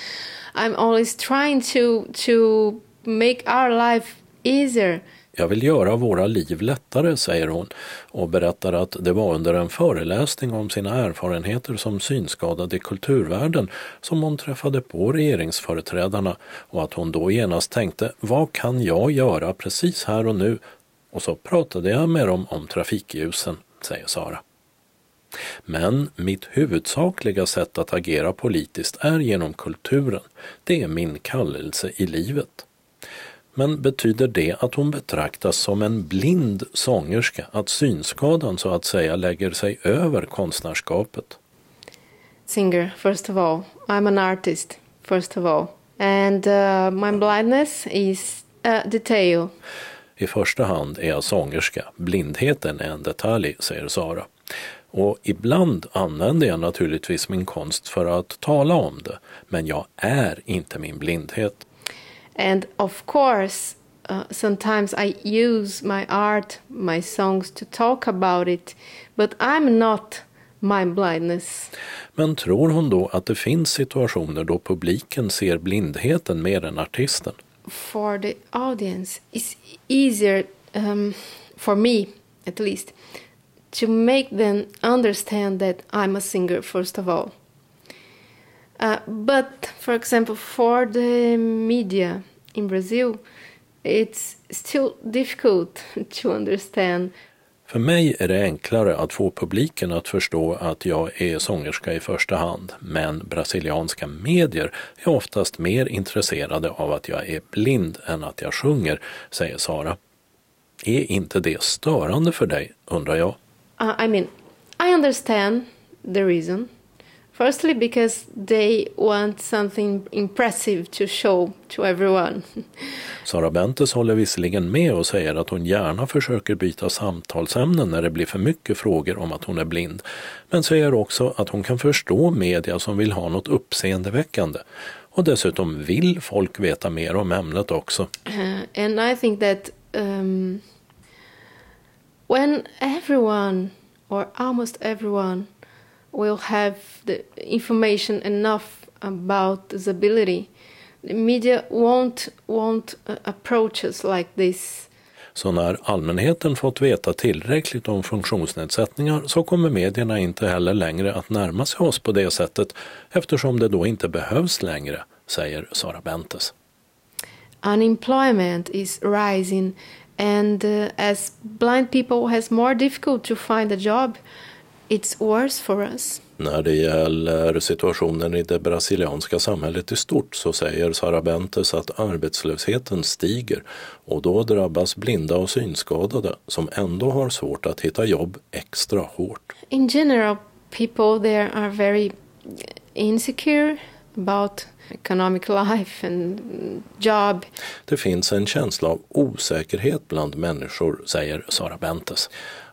S10: I'm always trying to to make our life easier.
S11: Jag vill göra våra liv lättare, säger hon och berättar att det var under en föreläsning om sina erfarenheter som synskadad i kulturvärlden som hon träffade på regeringsföreträdarna och att hon då genast tänkte vad kan jag göra precis här och nu? Och så pratade jag med dem om trafikljusen, säger Sara. Men mitt huvudsakliga sätt att agera politiskt är genom kulturen. Det är min kallelse i livet. Men betyder det att hon betraktas som en blind sångerska, att synskadan så att säga lägger sig över konstnärskapet?
S10: Singer, first of all. I'm an artist, first of all. And uh, my blindness is uh, a detail.
S11: I första hand är jag sångerska. Blindheten är en detalj, säger Sara. Och ibland använder jag naturligtvis min konst för att tala om det, men jag är inte min blindhet.
S10: And of course, uh, sometimes I use my art, my songs to talk about it, but I'm not my blindness.
S11: Men tror hon då att det finns situationer då publiken ser blindheten mer än artisten?
S10: For the audience, it's easier, um, for me at least, to make them understand that I'm a singer, first of all. Uh, but, for example, for the media in Brazil, it's still difficult to understand.
S11: För mig är det enklare att få publiken att förstå att jag är sångerska i första hand, men brasilianska medier är oftast mer intresserade av att jag är blind än att jag sjunger, säger Sara. Är inte det störande för dig, undrar jag?
S10: Uh, I mean, I understand the reason. Firstly, because they want something impressive to show to everyone.
S11: Sara Bentes håller visserligen med och säger att hon gärna försöker byta samtalsämnen när det blir för mycket frågor om att hon är blind, men säger också att hon kan förstå media som vill ha något uppseendeväckande. Och dessutom vill folk veta mer om ämnet också.
S10: Uh, and I think that um, when everyone, or almost everyone, will have the information enough about disability, the media won't, won't uh, approach us like this.
S11: Så när allmänheten fått veta tillräckligt om funktionsnedsättningar så kommer medierna inte heller längre att närma sig oss på det sättet eftersom det då inte behövs längre, säger Sara Bentes.
S10: Unemployment is rising and uh, as blind people has more difficult to find a job, it's worse for us.
S11: När det gäller situationen i det brasilianska samhället i stort så säger Sara Bentes att arbetslösheten stiger och då drabbas blinda och synskadade som ändå har svårt att hitta jobb extra hårt.
S10: In general, people there are very insecure about economic life and job.
S11: Det finns en känsla av osäkerhet bland människor, säger Sara Bentes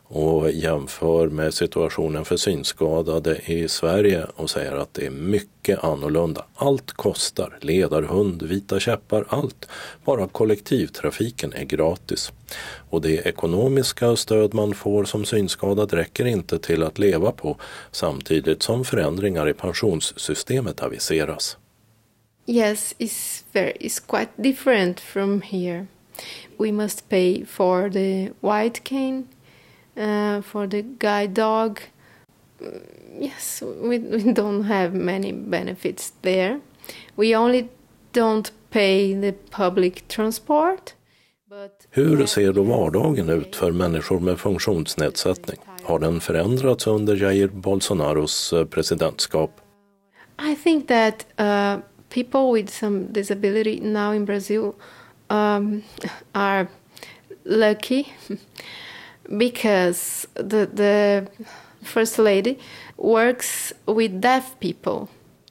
S11: och jämför med situationen för synskadade i Sverige och säger att det är mycket annorlunda. Allt kostar, ledarhund, vita käppar, allt. Bara kollektivtrafiken är gratis. Och det ekonomiska stöd man får som synskadad räcker inte till att leva på samtidigt som förändringar i pensionssystemet aviseras.
S10: Yes, it's, very, it's quite different from here. We must pay for the white cane uh, for the guide dog. Yes, we, we don't have many benefits there. We only don't pay the public transport.
S11: Hur ser då vardagen ut för människor med funktionsnedsättning? Har den förändrats under Jair Bolsonaros eh, presidentskap?
S10: I think that uh, people with some disability now in Brazil um, are lucky because the, the first lady works with deaf people.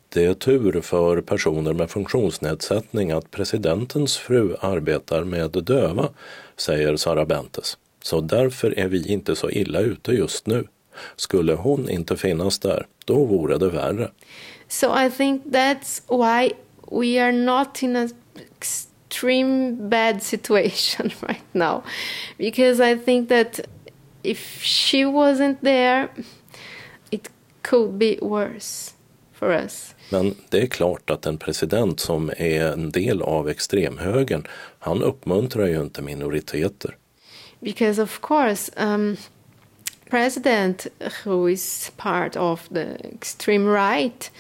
S11: Det är tur för personer med funktionsnedsättning att presidentens fru arbetar med döva, säger Sara Bentes. Så därför är vi inte så illa ute just nu. Skulle hon inte finnas där, då vore det värre.
S10: So I think that's why we are not in a extreme bad situation right now because I think that if she wasn't there, it could be worse for us.
S11: Men det är klart att en president som är en del av extremhögern, han uppmuntrar ju inte minoriteter.
S10: Because of course, um, president who is part of the extreme right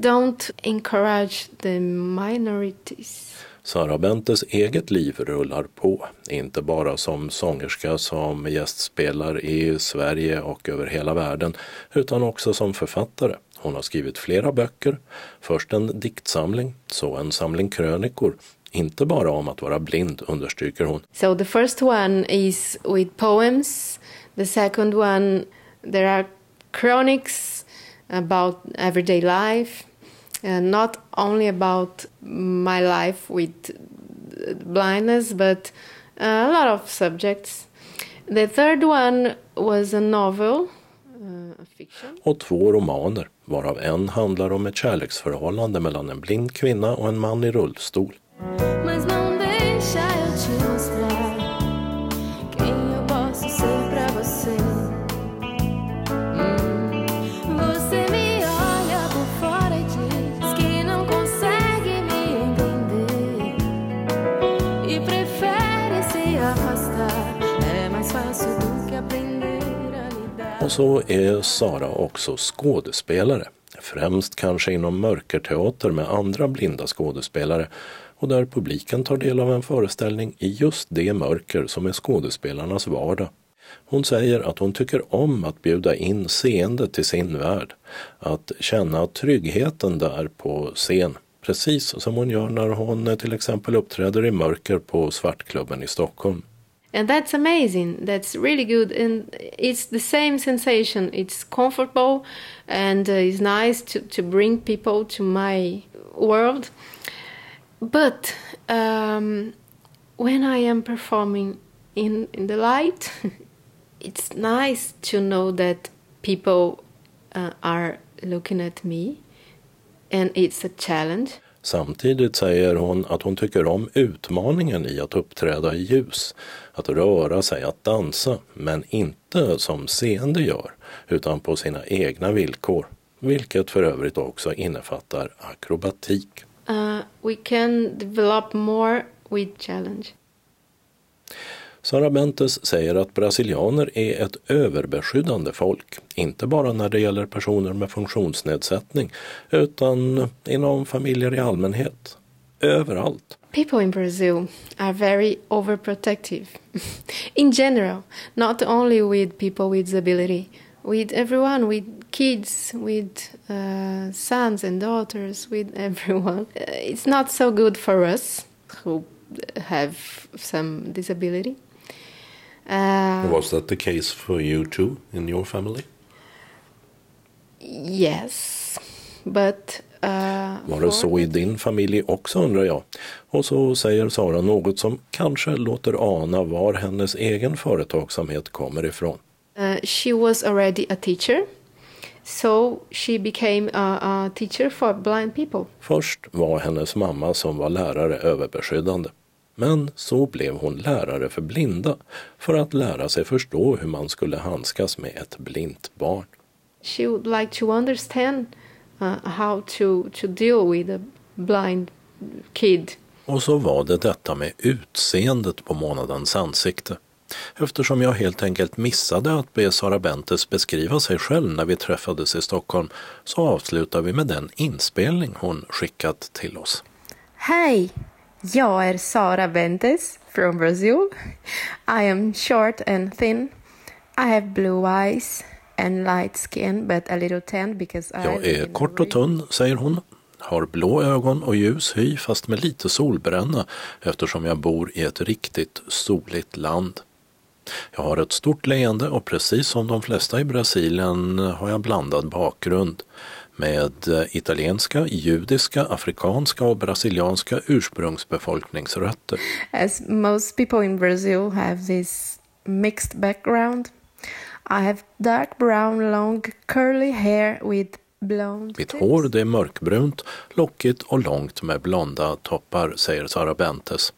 S10: don't encourage the minorities.
S11: Sara Bentes eget liv rullar på, inte bara som sångerska som gästspelar i Sverige och över hela världen, utan också som författare. Hon har skrivit flera böcker, först en diktsamling, så en samling krönikor, inte bara om att vara blind, understryker hon.
S10: So the first one is with poems, the second one there are chronics about everyday life, and not only about my life with blindness, but a lot of subjects. The third one was a novel, uh, a fiction.
S11: Och två romaner, varav en handlar om ett kärleksförhållande mellan en blind kvinna och en man i rullstol. Så är Sara också skådespelare. Främst kanske inom mörkerteater med andra blinda skådespelare och där publiken tar del av en föreställning i just det mörker som är skådespelarnas vardag. Hon säger att hon tycker om att bjuda in seende till sin värld, att känna tryggheten där på scen, precis som hon gör när hon till exempel uppträder i mörker på Svartklubben i Stockholm.
S10: And that's amazing. That's really good. And it's the same sensation. It's comfortable and uh, it's nice to, to bring people to my world. But um, when I am performing in, in the light, it's nice to know that people uh, are looking at me and it's a challenge.
S11: Samtidigt säger hon att hon tycker om utmaningen i att uppträda i ljus, att röra sig, att dansa, men inte som seende gör, utan på sina egna villkor, vilket för övrigt också innefattar akrobatik.
S10: Uh, we can develop more with challenge.
S11: Sara Bentes säger att brasilianer är ett överbeskyddande folk, inte bara när det gäller personer med funktionsnedsättning, utan inom familjer i allmänhet. Överallt.
S10: People in Brazil are very overprotective in general, not only with people with disability, with everyone, with kids, with uh, sons and daughters, with everyone. It's not so good for us who have some disability. Uh,
S11: Was that the case for you too in your family?
S10: yes, but uh,
S11: Var det så i din familj också undrar jag? Och så säger Sara något som kanske låter ana var hennes egen företagsamhet kommer ifrån.
S10: Uh, she was already a teacher, so she became a, a teacher for blind people.
S11: Först var hennes mamma som var lärare överbeskyddande. Men så blev hon lärare för blinda för att lära sig förstå hur man skulle handskas med ett blint barn.
S10: She would like to understand uh, how to, to deal with a blind kid.
S11: Och så var det detta med utseendet på månadens ansikte. Eftersom jag helt enkelt missade att be Sara Bentes beskriva sig själv när vi träffades i Stockholm så avslutar vi med den inspelning hon skickat till oss.
S10: Hej! Jag är Sara Bentes from Brazil. I am short and thin. I have blue eyes and light skin but a little tan because I
S11: Jag är kort och tunn, säger hon. Har blå ögon och ljus hy fast med lite solbränna eftersom jag bor i ett riktigt soligt land. Jag har ett stort leende och precis som de flesta i Brasilien har jag blandad bakgrund med italienska, judiska, afrikanska och brasilianska ursprungsbefolkningsrötter.
S10: As most people in Brazil have this mixed background. I have dark brown long curly hair with blonde
S11: Mitt hår det är mörkbrunt, lockigt och långt med blonda toppar, säger Sara Bentes.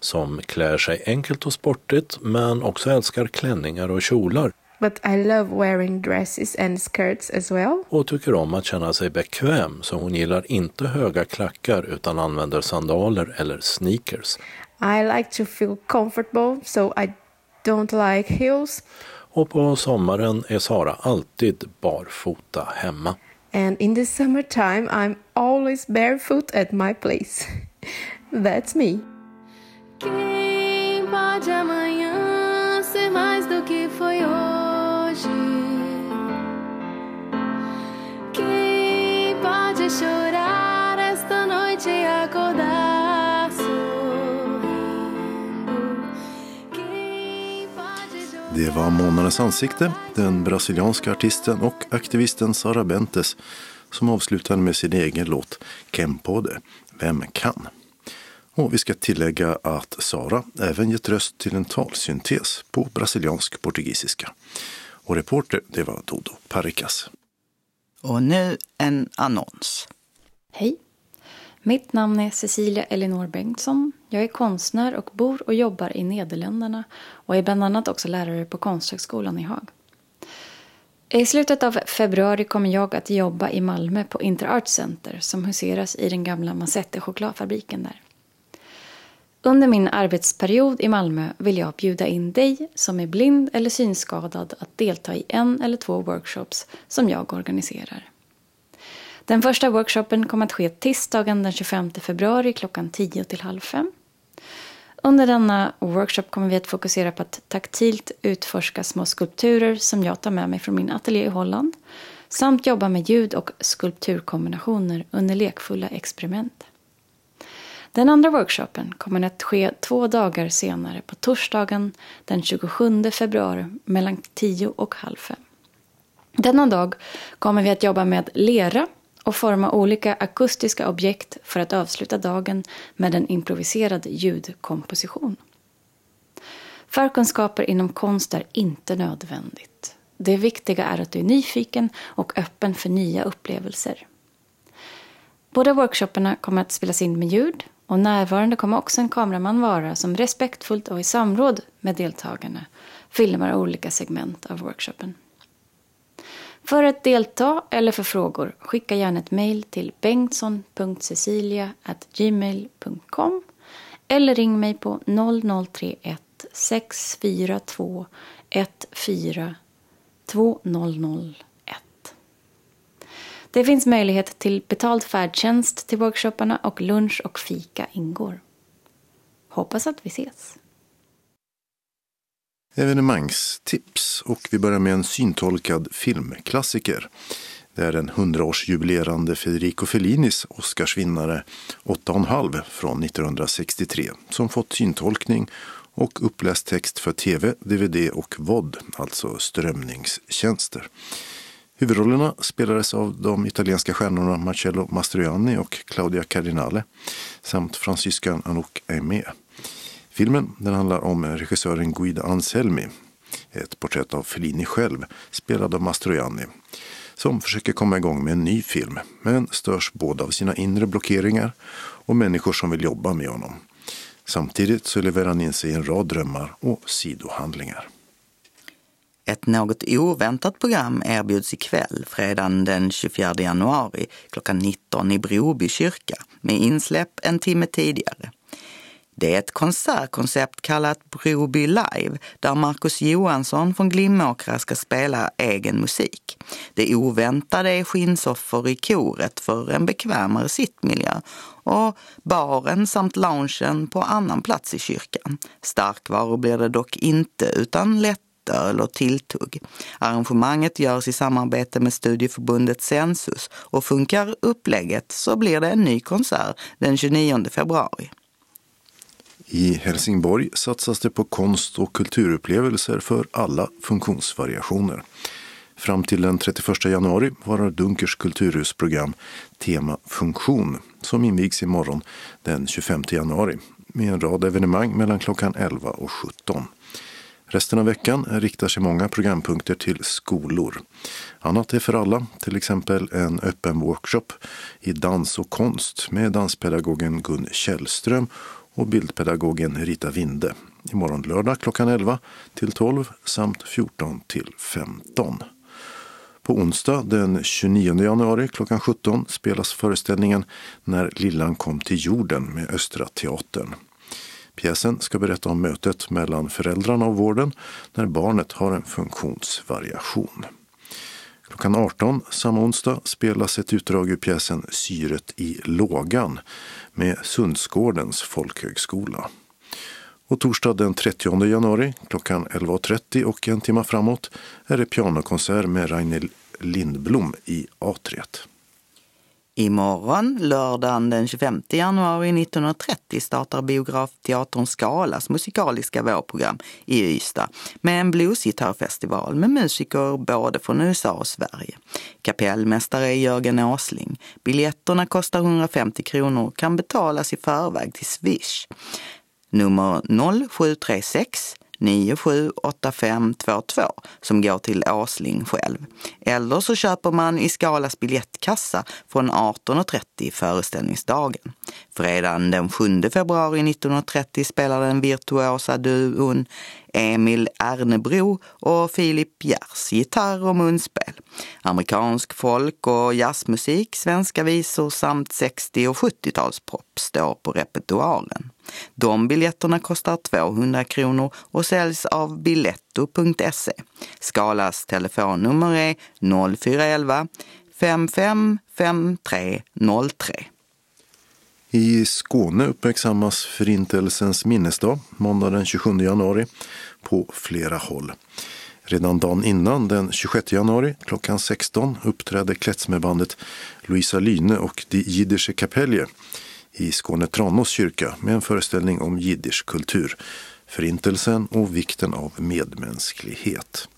S11: Som klär sig enkelt och sportigt men också älskar klänningar och kjolar.
S10: But I love wearing dresses and skirts as well.
S11: Och tycker om att känna sig bekväm så hon gillar inte höga klackar utan använder sandaler eller sneakers.
S10: I like to feel comfortable so I don't like heels.
S11: Och på sommaren är Sara alltid barfota hemma.
S10: And in the summertime I'm always barefoot at my place. That's me.
S12: Quem pode amanhã ser mais do que foi hoje? Chorar esta noite e acordar sorrindo?
S1: Det var Månadens ansikte, den brasilianska artisten och aktivisten Sara Bentes som avslutade med sin egen låt Kempode, pode, Vem kan? Och vi ska tillägga att Sara även gett röst till en talsyntes på brasiliansk portugisiska. Och reporter, det var Dodo Parikas.
S2: Och nu en annons.
S13: Hej! Mitt namn är Cecilia Elinor Bengtsson. Jag är konstnär och bor och jobbar i Nederländerna och är bland annat också lärare på Konsthögskolan i Haag. I slutet av februari kommer jag att jobba i Malmö på Interart Center som huseras i den gamla Mazette chokladfabriken där. Under min arbetsperiod i Malmö vill jag bjuda in dig som är blind eller synskadad att delta i en eller två workshops som jag organiserar. Den första workshopen kommer att ske tisdagen den 25 februari klockan 10 till halv fem. Under denna workshop kommer vi att fokusera på att taktilt utforska små skulpturer som jag tar med mig från min ateljé i Holland samt jobba med ljud och skulpturkombinationer under lekfulla experiment. Den andra workshopen kommer att ske två dagar senare på torsdagen den 27 februari mellan 10 och halv fem. Denna dag kommer vi att jobba med lera och forma olika akustiska objekt för att avsluta dagen med en improviserad ljudkomposition. Förkunskaper inom konst är inte nödvändigt. Det viktiga är att du är nyfiken och öppen för nya upplevelser. Båda workshopparna kommer att spelas in med ljud och närvarande kommer också en kameraman vara som respektfullt och i samråd med deltagarna filmar olika segment av workshopen. För att delta eller för frågor skicka gärna ett mejl till bengtsson.cecilia.gmail.com eller ring mig på 0031 642 14 200 det finns möjlighet till betald färdtjänst till workshopparna och lunch och fika ingår. Hoppas att vi ses.
S1: Evenemangstips och vi börjar med en syntolkad filmklassiker. Det är den 100-årsjubilerande Federico Fellinis Oscarsvinnare 8,5 från 1963 som fått syntolkning och uppläst text för tv, dvd och VOD, alltså strömningstjänster. Huvudrollerna spelades av de italienska stjärnorna Marcello Mastroianni och Claudia Cardinale samt fransyskan Anouk Aimé. Filmen den handlar om regissören Guido Anselmi, ett porträtt av Fellini själv, spelad av Mastroianni, som försöker komma igång med en ny film, men störs både av sina inre blockeringar och människor som vill jobba med honom. Samtidigt så levererar han in sig i en rad drömmar och sidohandlingar.
S2: Ett något oväntat program erbjuds ikväll, fredagen den 24 januari klockan 19 i Broby kyrka med insläpp en timme tidigare. Det är ett konsertkoncept kallat Broby Live där Marcus Johansson från Glimåkra ska spela egen musik. Det oväntade är skinnsoffor i koret för en bekvämare sittmiljö och baren samt loungen på annan plats i kyrkan. Starkvaror blir det dock inte utan lätt lättöl och tilltugg. Arrangemanget görs i samarbete med studieförbundet Sensus och funkar upplägget så blir det en ny konsert den 29 februari.
S1: I Helsingborg satsas det på konst och kulturupplevelser för alla funktionsvariationer. Fram till den 31 januari varar Dunkers kulturhusprogram Tema funktion som invigs imorgon den 25 januari med en rad evenemang mellan klockan 11 och 17. Resten av veckan riktar sig många programpunkter till skolor. Annat är för alla, till exempel en öppen workshop i dans och konst med danspedagogen Gun Källström och bildpedagogen Rita Winde. Imorgon lördag klockan 11 till 12 samt 14 till 15. På onsdag den 29 januari klockan 17 spelas föreställningen När Lillan kom till jorden med Östra Teatern. Pjäsen ska berätta om mötet mellan föräldrarna och vården när barnet har en funktionsvariation. Klockan 18 samma onsdag spelas ett utdrag ur pjäsen Syret i lågan med Sundsgårdens folkhögskola. Och torsdag den 30 januari klockan 11.30 och en timme framåt är det pianokonsert med Ragnhild Lindblom i Atriet.
S2: Imorgon, lördagen den 25 januari 1930, startar Biografteatern Skalas musikaliska vårprogram i Ystad med en bluesgitarrfestival med musiker både från USA och Sverige. Kapellmästare är Jörgen Åsling. Biljetterna kostar 150 kronor och kan betalas i förväg till Swish. Nummer 0736 978522 som går till Åsling själv. Eller så köper man i Skalas biljettkassa från 18.30 föreställningsdagen. Fredagen den 7 februari 1930 spelar den virtuosa duon Emil Ernebro och Filip Gers gitarr och munspel. Amerikansk folk och jazzmusik, svenska visor samt 60 och 70-talspop står på repertoaren. De biljetterna kostar 200 kronor och säljs av biletto.se. Skalas telefonnummer är 0411 555303.
S1: I Skåne uppmärksammas Förintelsens minnesdag måndag den 27 januari på flera håll. Redan dagen innan, den 26 januari klockan 16 uppträdde Klättsmebandet Louisa Lyne och Die Jiddische Kapelle i Skåne Tranås kyrka med en föreställning om jiddisch kultur, förintelsen och vikten av medmänsklighet.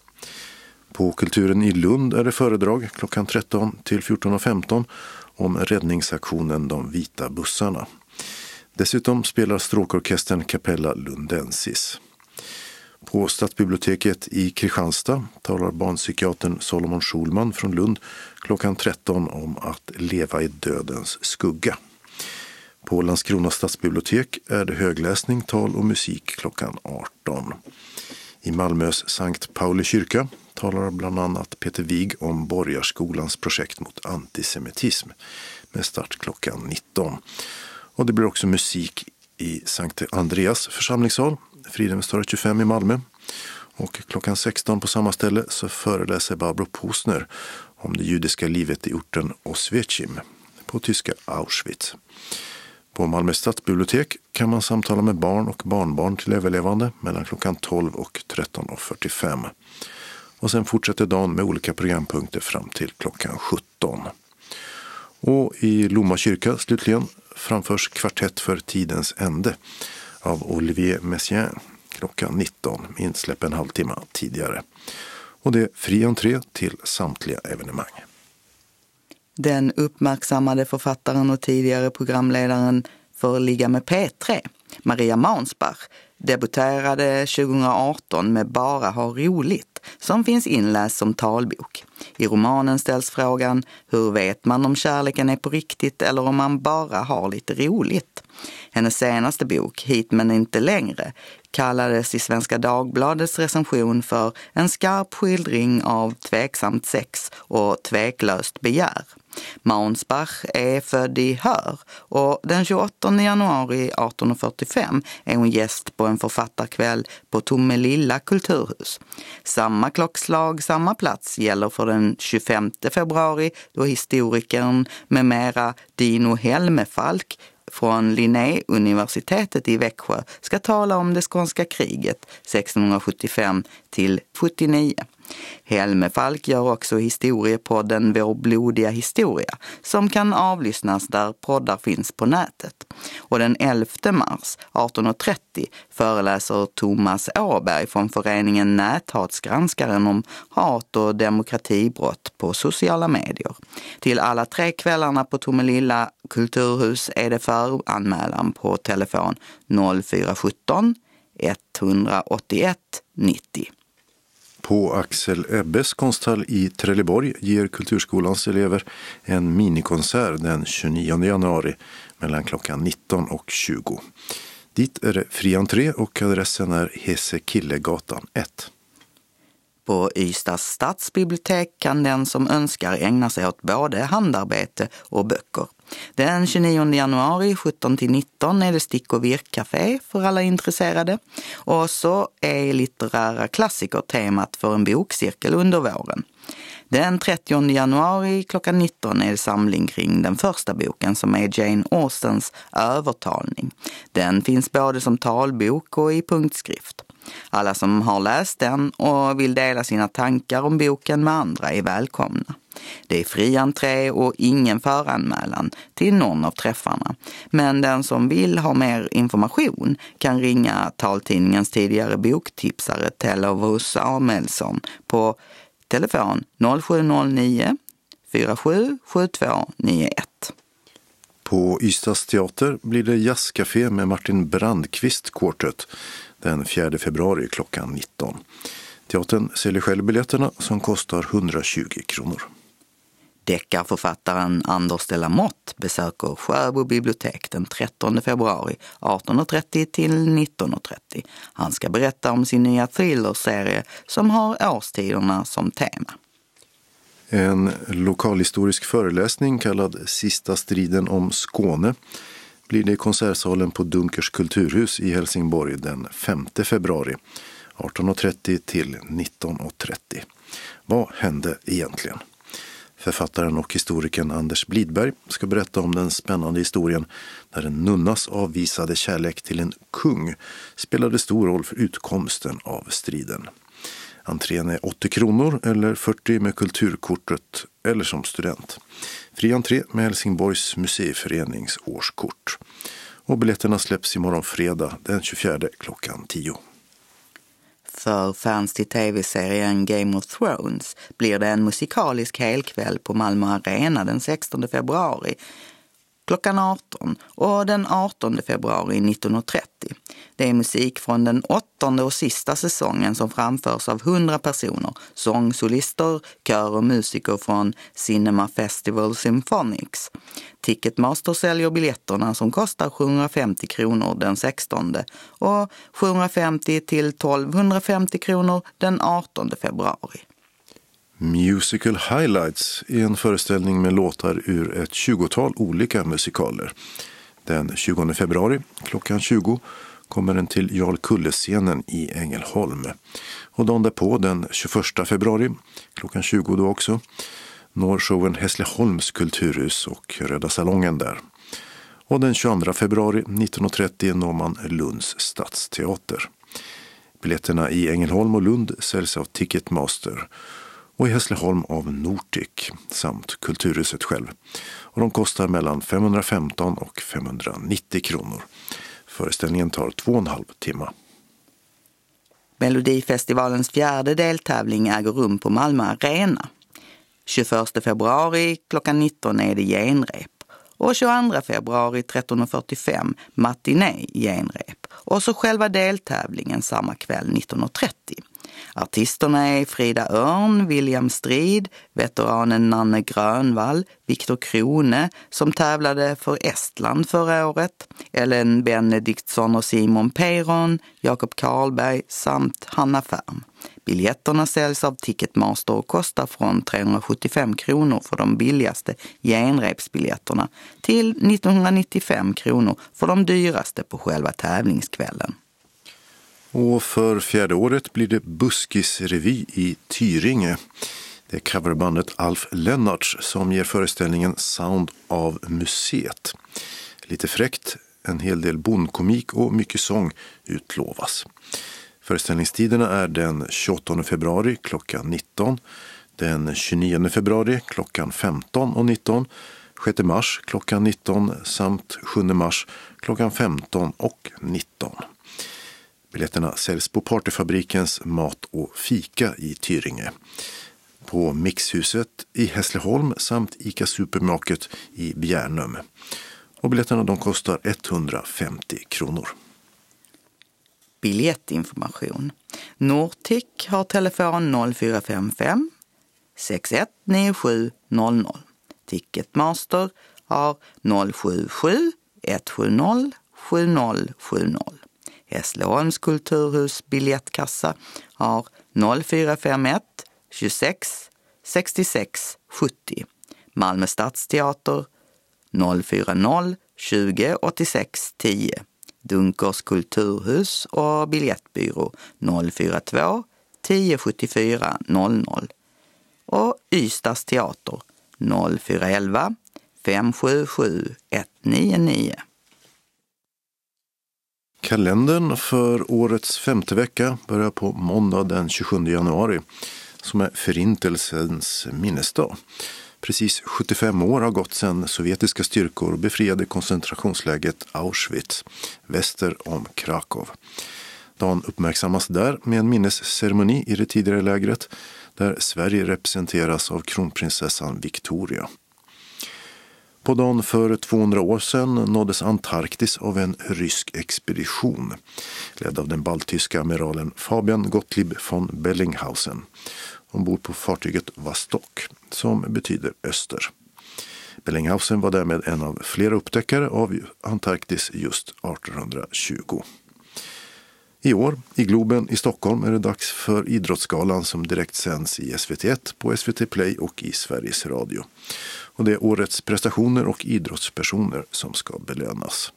S1: På Kulturen i Lund är det föredrag klockan 13 till 14.15 om räddningsaktionen De vita bussarna. Dessutom spelar stråkorkestern Capella Lundensis. På Stadsbiblioteket i Kristianstad talar barnpsykiatern Solomon Schulman från Lund klockan 13 om att leva i dödens skugga. På Landskrona stadsbibliotek är det högläsning, tal och musik klockan 18. I Malmös Sankt Pauli kyrka talar bland annat Peter Wig om Borgarskolans projekt mot antisemitism med start klockan 19. Och det blir också musik i Sankt Andreas församlingssal, Fridhemstorget 25 i Malmö. Och klockan 16 på samma ställe så föreläser Barbro Posner om det judiska livet i orten Oswiecim, på tyska Auschwitz. På Malmö stadsbibliotek kan man samtala med barn och barnbarn till överlevande mellan klockan 12 och 13.45. Och sen fortsätter dagen med olika programpunkter fram till klockan 17. Och i Lomma kyrka slutligen framförs Kvartett för tidens ände av Olivier Messiaen klockan 19 med insläpp en halvtimme tidigare. Och det är fri entré till samtliga evenemang.
S2: Den uppmärksammade författaren och tidigare programledaren för Ligga med P3, Maria Mansbach, debuterade 2018 med Bara ha roligt, som finns inläst som talbok. I romanen ställs frågan hur vet man om kärleken är på riktigt eller om man bara har lite roligt? Hennes senaste bok, Hit men inte längre, kallades i Svenska Dagbladets recension för en skarp skildring av tveksamt sex och tveklöst begär. Maunsbach är född i Hör och den 28 januari 1845 är hon gäst på en författarkväll på Tomelilla kulturhus. Samma klockslag, samma plats gäller för den 25 februari då historikern med mera Dino Helmefalk från Linnéuniversitetet i Växjö ska tala om det skånska kriget 1675 till 79. Helme Falk gör också historiepodden Vår blodiga historia som kan avlyssnas där poddar finns på nätet. Och den 11 mars 18.30 föreläser Thomas Åberg från föreningen Näthatsgranskaren om hat och demokratibrott på sociala medier. Till alla tre kvällarna på Tomelilla kulturhus är det föranmälan på telefon 0417 181 90.
S1: På Axel Ebbes konsthall i Trelleborg ger Kulturskolans elever en minikonsert den 29 januari mellan klockan 19 och 20. Dit är det fri entré och adressen är Hesekillegatan 1.
S2: På Ystads stadsbibliotek kan den som önskar ägna sig åt både handarbete och böcker. Den 29 januari 17 till 19 är det stick och virkcafé för alla intresserade. Och så är litterära klassiker temat för en bokcirkel under våren. Den 30 januari klockan 19 är det samling kring den första boken som är Jane Austens Övertalning. Den finns både som talbok och i punktskrift. Alla som har läst den och vill dela sina tankar om boken med andra är välkomna. Det är fri entré och ingen föranmälan till någon av träffarna. Men den som vill ha mer information kan ringa taltidningens tidigare boktipsare Tellovus Samuelsson på telefon 0709 477291.
S1: På Ystads teater blir det jazzcafé med Martin Brandqvist Quartet den 4 februari klockan 19. Teatern säljer själv biljetterna som kostar 120 kronor.
S2: Deckarförfattaren Anders de la Motte besöker Sjöbo bibliotek den 13 februari 18.30 till 19.30. Han ska berätta om sin nya thrillerserie som har årstiderna som tema.
S1: En lokalhistorisk föreläsning kallad Sista striden om Skåne blir det i konsertsalen på Dunkers kulturhus i Helsingborg den 5 februari 18.30 till 19.30. Vad hände egentligen? Författaren och historikern Anders Blidberg ska berätta om den spännande historien där en nunnas avvisade kärlek till en kung spelade stor roll för utkomsten av striden. Entrén är 80 kronor eller 40 med kulturkortet eller som student. Fri entré med Helsingborgs museiförenings årskort. Och biljetterna släpps imorgon fredag den 24 klockan 10.
S2: För fans till tv-serien Game of Thrones blir det en musikalisk helkväll på Malmö Arena den 16 februari klockan 18 och den 18 februari 19.30. Det är musik från den åttonde och sista säsongen som framförs av 100 personer, sångsolister, kör och musiker från Cinema Festival Symphonics. Ticketmaster säljer biljetterna som kostar 750 kronor den 16 och 750 till 1250 kronor den 18 februari.
S1: Musical Highlights är en föreställning med låtar ur ett tjugotal olika musikaler. Den 20 februari klockan 20 kommer den till Jarl Kulle-scenen i Ängelholm. Och dagen därpå, den 21 februari klockan 20 då också, når showen Hässleholms kulturhus och Röda salongen där. Och den 22 februari 19.30 når man Lunds stadsteater. Biljetterna i Ängelholm och Lund säljs av Ticketmaster och i Hässleholm av Nortic samt Kulturhuset själv. Och de kostar mellan 515 och 590 kronor. Föreställningen tar två och en halv timme.
S2: Melodifestivalens fjärde deltävling äger rum på Malmö Arena. 21 februari klockan 19 är det genrep och 22 februari 13.45 matiné genrep och så själva deltävlingen samma kväll 19.30. Artisterna är Frida Örn, William Strid, veteranen Nanne Grönvall, Viktor Krone som tävlade för Estland förra året, Ellen Benediktsson och Simon Peyron, Jakob Karlberg samt Hanna Färm. Biljetterna säljs av Ticketmaster och kostar från 375 kronor för de billigaste genrepsbiljetterna till 1995 kronor för de dyraste på själva tävlingskvällen.
S1: Och för fjärde året blir det Buskisrevy i Tyringe. Det är coverbandet Alf Lennarts som ger föreställningen Sound av museet. Lite fräckt, en hel del bondkomik och mycket sång utlovas. Föreställningstiderna är den 28 februari klockan 19, den 29 februari klockan 15 och 19, 6 mars klockan 19 samt 7 mars klockan 15 och 19. Biljetterna säljs på Partyfabrikens mat och fika i Tyringe, på Mixhuset i Hässleholm samt ICA Supermarket i Bjärnum. Och biljetterna de kostar 150 kronor.
S2: biljettinformation. Nortic har telefon 0455 619700. Ticketmaster har 077 170 7070. Hässleholms kulturhus biljettkassa har 0451 26 66 70. Malmö stadsteater 040 20 86 10. Dunkers kulturhus och biljettbyrå 042 10 74 00 och Ystads teater 0411 577 199.
S1: Kalendern för årets femte vecka börjar på måndag den 27 januari som är Förintelsens minnesdag. Precis 75 år har gått sedan sovjetiska styrkor befriade koncentrationsläget Auschwitz väster om Krakow. Dagen uppmärksammas där med en minnesceremoni i det tidigare lägret där Sverige representeras av kronprinsessan Victoria. På dagen för 200 år sedan nåddes Antarktis av en rysk expedition ledd av den baltiska amiralen Fabian Gottlieb von Bellinghausen ombord på fartyget Vostok som betyder öster. Bellinghausen var därmed en av flera upptäckare av Antarktis just 1820. I år, i Globen i Stockholm, är det dags för Idrottsgalan som direkt sänds i SVT1, på SVT Play och i Sveriges Radio. Och det är årets prestationer och idrottspersoner som ska belönas.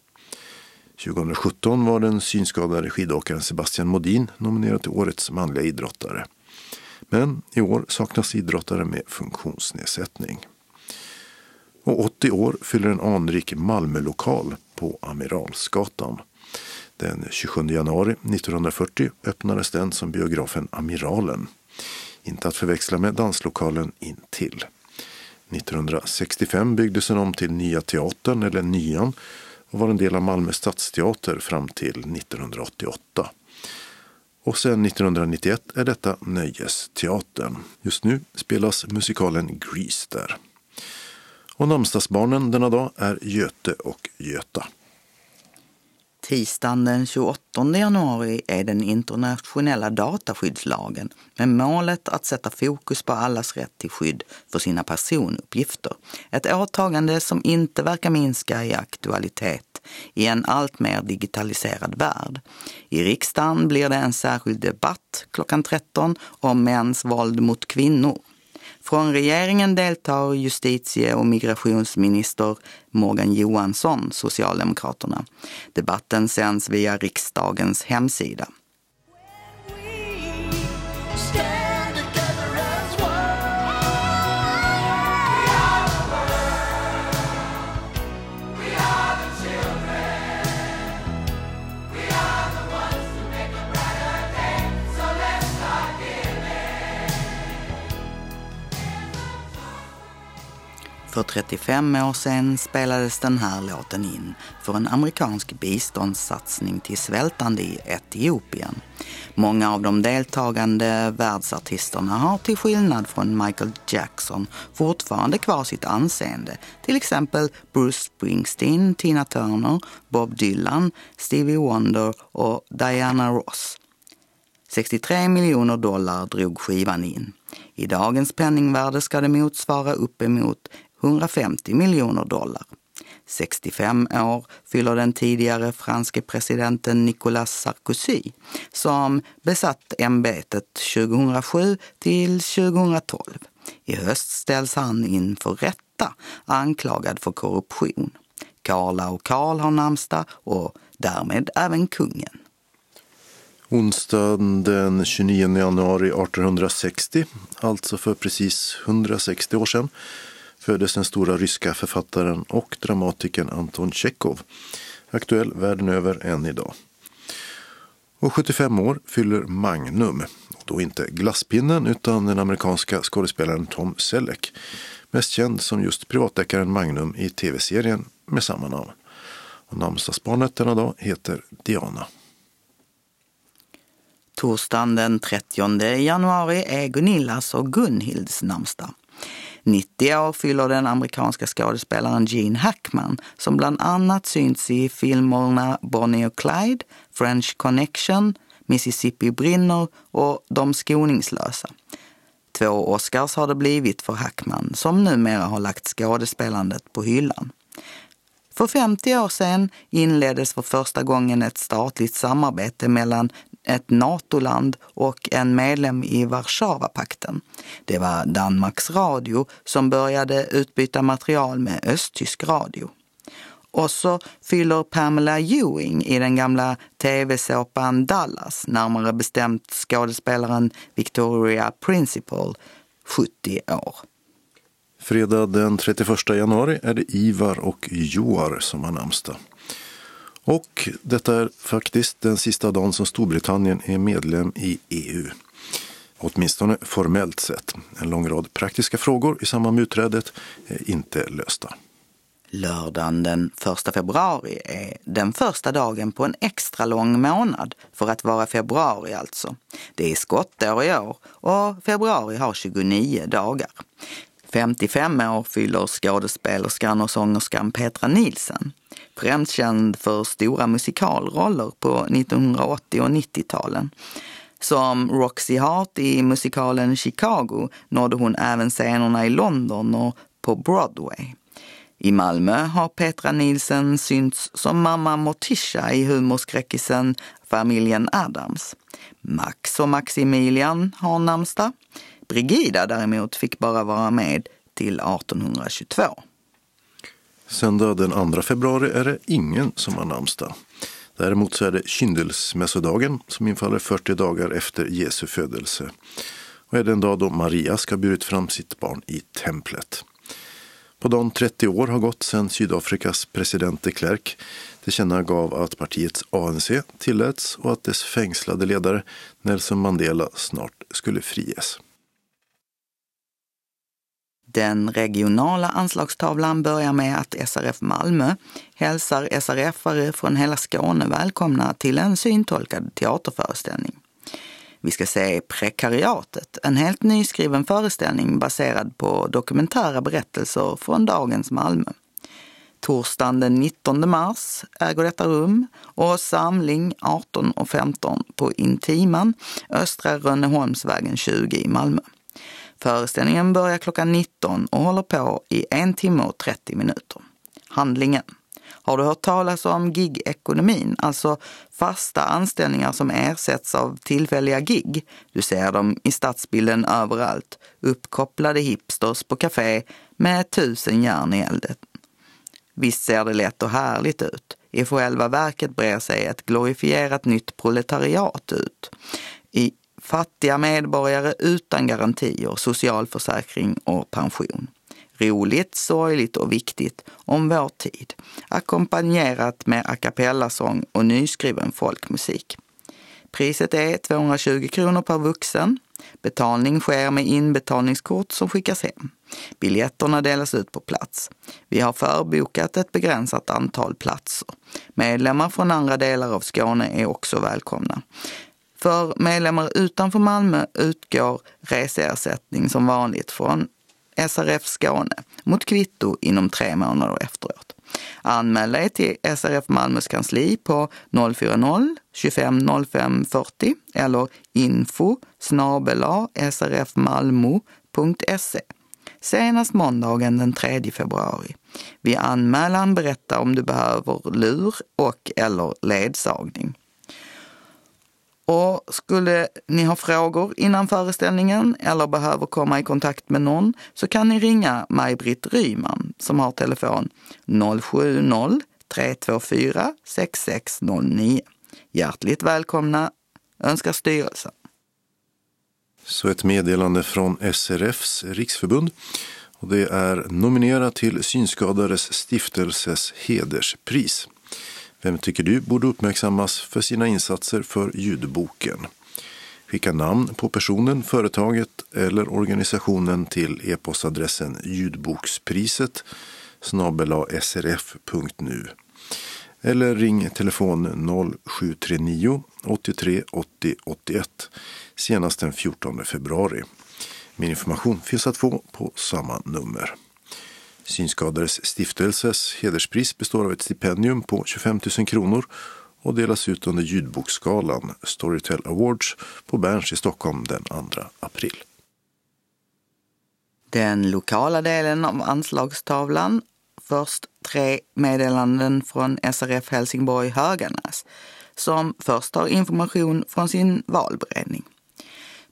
S1: 2017 var den synskadade skidåkaren Sebastian Modin nominerad till årets manliga idrottare. Men i år saknas idrottare med funktionsnedsättning. Och 80 år fyller en anrik Malmölokal på Amiralsgatan. Den 27 januari 1940 öppnades den som biografen Amiralen. Inte att förväxla med danslokalen intill. 1965 byggdes den om till Nya Teatern, eller Nyan, och var en del av Malmö stadsteater fram till 1988. Och sedan 1991 är detta Nöjesteatern. Just nu spelas musikalen Grease där. Och namnsdagsbarnen denna dag är Göte och Göta.
S2: Tisdagen den 28 januari är den internationella dataskyddslagen med målet att sätta fokus på allas rätt till skydd för sina personuppgifter. Ett åtagande som inte verkar minska i aktualitet i en allt mer digitaliserad värld. I riksdagen blir det en särskild debatt klockan 13 om mäns våld mot kvinnor. Från regeringen deltar justitie och migrationsminister Morgan Johansson, Socialdemokraterna. Debatten sänds via riksdagens hemsida. För 35 år sedan spelades den här låten in för en amerikansk biståndssatsning till svältande i Etiopien. Många av de deltagande världsartisterna har till skillnad från Michael Jackson fortfarande kvar sitt anseende. Till exempel Bruce Springsteen, Tina Turner, Bob Dylan, Stevie Wonder och Diana Ross. 63 miljoner dollar drog skivan in. I dagens penningvärde ska det motsvara uppemot 150 miljoner dollar. 65 år fyller den tidigare franske presidenten Nicolas Sarkozy som besatt ämbetet 2007 till 2012. I höst ställs han inför rätta anklagad för korruption. Karla och Karl har namnsdag och därmed även kungen.
S1: Onsdagen den 29 januari 1860, alltså för precis 160 år sedan, föddes den stora ryska författaren och dramatikern Anton Tjechov, aktuell världen över än idag. Och 75 år fyller Magnum, och då inte glasspinnen utan den amerikanska skådespelaren Tom Selleck, mest känd som just privatdeckaren Magnum i tv-serien med samma namn. Och namnsdagsbarnet denna dag heter Diana.
S2: Torsdagen den 30 januari är Gunillas och Gunhilds namnsdag. 90 år fyller den amerikanska skådespelaren Gene Hackman som bland annat synts i filmerna Bonnie och Clyde, French Connection, Mississippi brinner och De skoningslösa. Två Oscars har det blivit för Hackman som numera har lagt skådespelandet på hyllan. För 50 år sedan inleddes för första gången ett statligt samarbete mellan ett NATO-land och en medlem i Warszawapakten. Det var Danmarks Radio som började utbyta material med östtysk radio. Och så fyller Pamela Ewing i den gamla tv-såpan Dallas, närmare bestämt skådespelaren Victoria Principal, 70 år.
S1: Fredag den 31 januari är det Ivar och Joar som har namnsdag. Och detta är faktiskt den sista dagen som Storbritannien är medlem i EU. Åtminstone formellt sett. En lång rad praktiska frågor i samband med utträdet är inte lösta.
S2: Lördagen den 1 februari är den första dagen på en extra lång månad, för att vara februari alltså. Det är skottår i år och februari har 29 dagar. 55 år fyller skådespelerskan och sångerskan Petra Nielsen. Främst känd för stora musikalroller på 1980 och 90-talen. Som Roxy Hart i musikalen Chicago nådde hon även scenerna i London och på Broadway. I Malmö har Petra Nielsen synts som mamma Morticia i humorskräckisen Familjen Adams. Max och Maximilian har namnsdag. Brigida däremot fick bara vara med till 1822.
S1: Söndag den 2 februari är det ingen som har namnsdag. Däremot så är det kyndelsmässodagen som infaller 40 dagar efter Jesu födelse och är den dag då Maria ska burit fram sitt barn i templet. På dagen 30 år har gått sedan Sydafrikas president de Klerk tillkännagav att partiets ANC tilläts och att dess fängslade ledare Nelson Mandela snart skulle friges.
S2: Den regionala anslagstavlan börjar med att SRF Malmö hälsar SRF-are från hela Skåne välkomna till en syntolkad teaterföreställning. Vi ska se Prekariatet, en helt nyskriven föreställning baserad på dokumentära berättelser från dagens Malmö. Torsdagen den 19 mars äger detta rum och samling 18 och 15 på Intiman, Östra Rönneholmsvägen 20 i Malmö. Föreställningen börjar klockan 19 och håller på i en timme och 30 minuter. Handlingen. Har du hört talas om gig-ekonomin, alltså fasta anställningar som ersätts av tillfälliga gig? Du ser dem i stadsbilden överallt. Uppkopplade hipsters på café med tusen järn i elden. Visst ser det lätt och härligt ut. I själva verket brer sig ett glorifierat nytt proletariat ut. I fattiga medborgare utan garantier, socialförsäkring och pension. Roligt, sorgligt och viktigt om vår tid. Ackompanjerat med a cappella-sång och nyskriven folkmusik. Priset är 220 kronor per vuxen. Betalning sker med inbetalningskort som skickas hem. Biljetterna delas ut på plats. Vi har förbokat ett begränsat antal platser. Medlemmar från andra delar av Skåne är också välkomna. För medlemmar utanför Malmö utgår reseersättning som vanligt från SRF Skåne mot kvitto inom tre månader efteråt. Anmäl dig till SRF Malmös kansli på 040-25 05 40 eller info srfmalmo.se senast måndagen den 3 februari. Vid anmälan berätta om du behöver lur och eller ledsagning. Och skulle ni ha frågor innan föreställningen eller behöver komma i kontakt med någon så kan ni ringa Maj-Britt Ryman som har telefon 070 324 6609. Hjärtligt välkomna önskar styrelsen.
S1: Så ett meddelande från SRFs riksförbund. Och det är nominerat till Synskadades stiftelses hederspris. Vem tycker du borde uppmärksammas för sina insatser för ljudboken? Skicka namn på personen, företaget eller organisationen till e-postadressen ljudbokspriset srf.nu eller ring telefon 0739 83 80 81 senast den 14 februari. Mer information finns att få på samma nummer. Synskadades stiftelses hederspris består av ett stipendium på 25 000 kronor och delas ut under ljudboksgalan Storytel Awards på Berns i Stockholm den 2 april.
S2: Den lokala delen av anslagstavlan. Först tre meddelanden från SRF Helsingborg Höganäs som först har information från sin valberedning.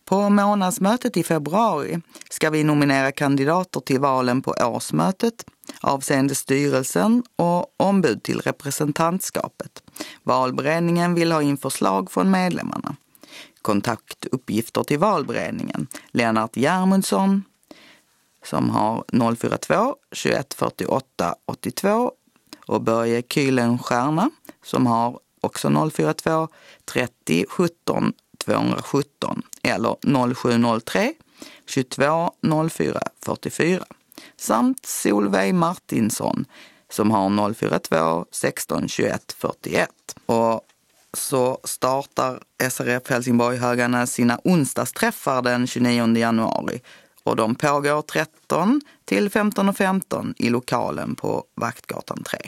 S2: På månadsmötet i februari ska vi nominera kandidater till valen på årsmötet avseende styrelsen och ombud till representantskapet. Valberedningen vill ha in förslag från medlemmarna. Kontaktuppgifter till valberedningen. Lennart Järmundsson som har 042 21 48 82 och Börje Kylenstierna som har också 042 30 17 217 eller 0703 22 04 44 samt Solveig Martinsson som har 042 16 21 41. Och så startar SRF Helsingborg Höganäs sina onsdagsträffar den 29 januari och de pågår 13 till 15.15 15 i lokalen på Vaktgatan 3.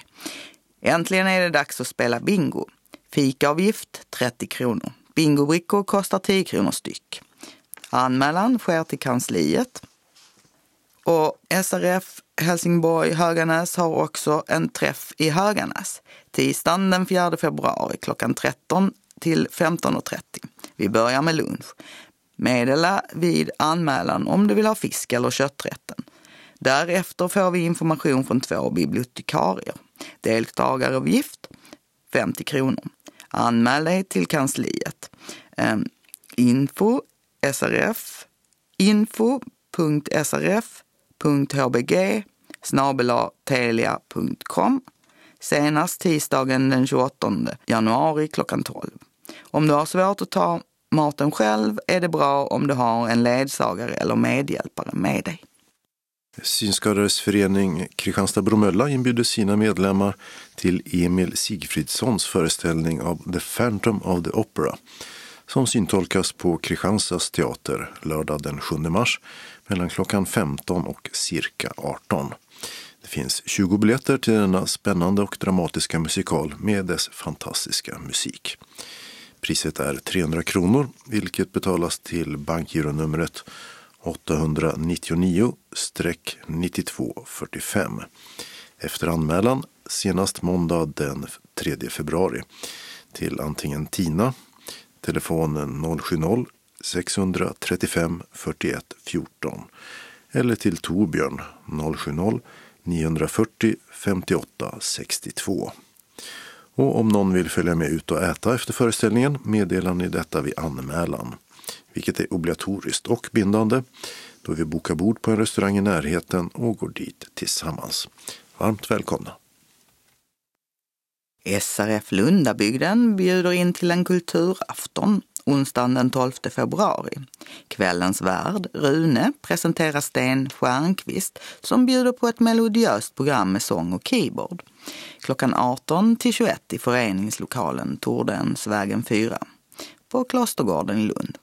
S2: Äntligen är det dags att spela bingo. Fikaavgift 30 kronor. Bingobrickor kostar 10 kronor styck. Anmälan sker till kansliet. Och SRF Helsingborg Höganäs har också en träff i Höganäs tisdagen den 4 februari klockan 13 till 15.30. Vi börjar med lunch. Meddela vid anmälan om du vill ha fisk eller kötträtten. Därefter får vi information från två bibliotekarier. Deltagaravgift 50 kronor. Anmäl dig till kansliet. Ehm, info srf info.srf.hbg snabelatelia.com senast tisdagen den 28 januari klockan 12. Om du har svårt att ta maten själv är det bra om du har en ledsagare eller medhjälpare med dig.
S1: Synskadades förening Kristianstad-Bromölla inbjuder sina medlemmar till Emil Sigfridssons föreställning av The Phantom of the Opera som syntolkas på Kristianstads teater lördag den 7 mars mellan klockan 15 och cirka 18. Det finns 20 biljetter till denna spännande och dramatiska musikal med dess fantastiska musik. Priset är 300 kronor, vilket betalas till bankgironumret 899-9245 efter anmälan senast måndag den 3 februari. Till antingen Tina, telefonen 070-635 41 14 eller till Torbjörn 070 940 58 62. Och om någon vill följa med ut och äta efter föreställningen meddelar ni detta vid anmälan, vilket är obligatoriskt och bindande då vi bokar bord på en restaurang i närheten och går dit tillsammans. Varmt välkomna!
S2: SRF Lundabygden bjuder in till en kulturafton onsdagen den 12 februari. Kvällens värd, Rune, presenterar Sten Stjernqvist som bjuder på ett melodiöst program med sång och keyboard. Klockan 18 till 21 i föreningslokalen Tordensvägen 4 på Klostergården i Lund.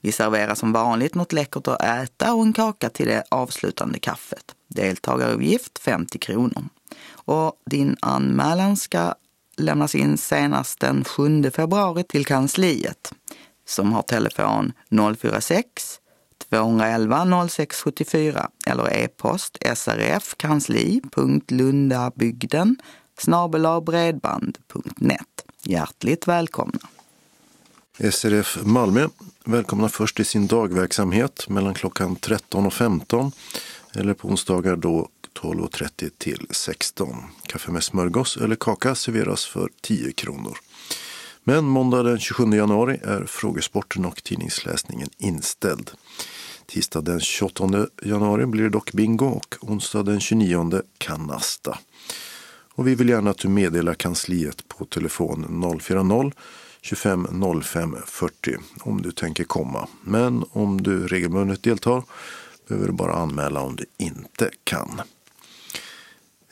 S2: Vi serverar som vanligt något läckert att äta och en kaka till det avslutande kaffet. Deltagaravgift 50 kronor. Och din anmälan ska lämnas in senast den 7 februari till kansliet som har telefon 046 211 0674 eller e-post srfkansli.lundabygden snabelabredband.net. Hjärtligt välkomna!
S1: SRF Malmö välkomnar först till sin dagverksamhet mellan klockan 13 och 15 eller på onsdagar då 12.30 till 16. Kaffe med smörgås eller kaka serveras för 10 kronor. Men måndag den 27 januari är frågesporten och tidningsläsningen inställd. Tisdag den 28 januari blir det dock bingo och onsdag den 29 kanasta. Och vi vill gärna att du meddelar kansliet på telefon 040 25 05 40 om du tänker komma. Men om du regelbundet deltar behöver du bara anmäla om du inte kan.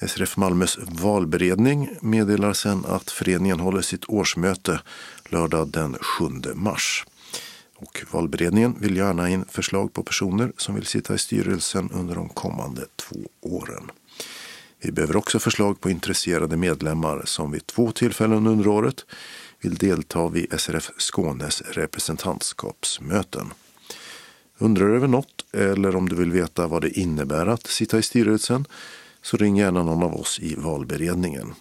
S1: SRF Malmös valberedning meddelar sen att föreningen håller sitt årsmöte lördag den 7 mars. Och valberedningen vill gärna in förslag på personer som vill sitta i styrelsen under de kommande två åren. Vi behöver också förslag på intresserade medlemmar som vid två tillfällen under året vill delta vid SRF Skånes representantskapsmöten. Undrar du över något eller om du vill veta vad det innebär att sitta i styrelsen så ring gärna någon av oss i valberedningen.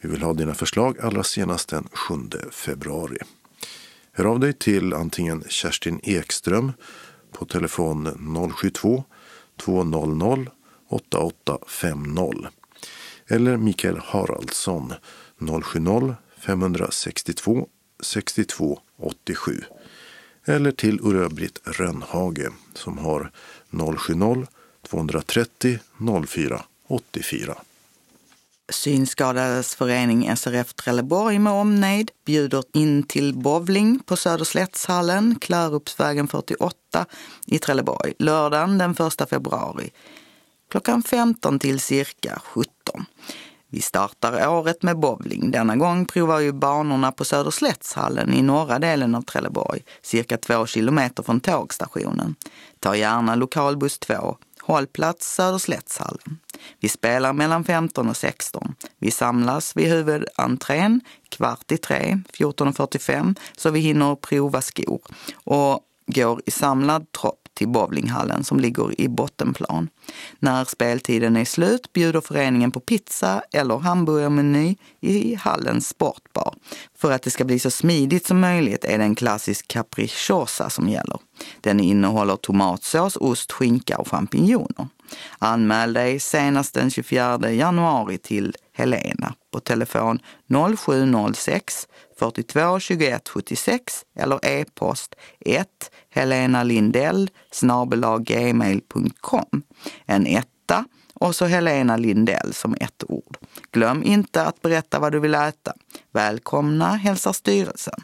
S1: Vi vill ha dina förslag allra senast den 7 februari. Hör av dig till antingen Kerstin Ekström på telefon 072 200 8850 eller Mikael Haraldsson 070 562 62 87 eller till Uröbritt Rönnhage som har 070 230 04 84.
S2: Synskadades förening SRF Trelleborg med omnejd bjuder in till bowling på Söderslättshallen, Klärupsvägen 48 i Trelleborg, lördagen den 1 februari klockan 15 till cirka 17. Vi startar året med bowling. Denna gång provar vi banorna på Söderslättshallen i norra delen av Trelleborg, cirka två kilometer från tågstationen. Ta gärna lokalbuss 2, hållplats Söderslättshallen. Vi spelar mellan 15 och 16. Vi samlas vid huvudentrén kvart i tre, 14.45, så vi hinner prova skor och går i samlad tropp till bowlinghallen som ligger i bottenplan. När speltiden är slut bjuder föreningen på pizza eller hamburgermeny i hallens sportbar. För att det ska bli så smidigt som möjligt är det en klassisk capricciosa som gäller. Den innehåller tomatsås, ost, skinka och champinjoner. Anmäl dig senast den 24 januari till Helena på telefon 0706 42 21 76 eller e-post 1 Helena Lindell gmail.com. En etta och så Helena Lindell som ett ord. Glöm inte att berätta vad du vill äta. Välkomna hälsar styrelsen.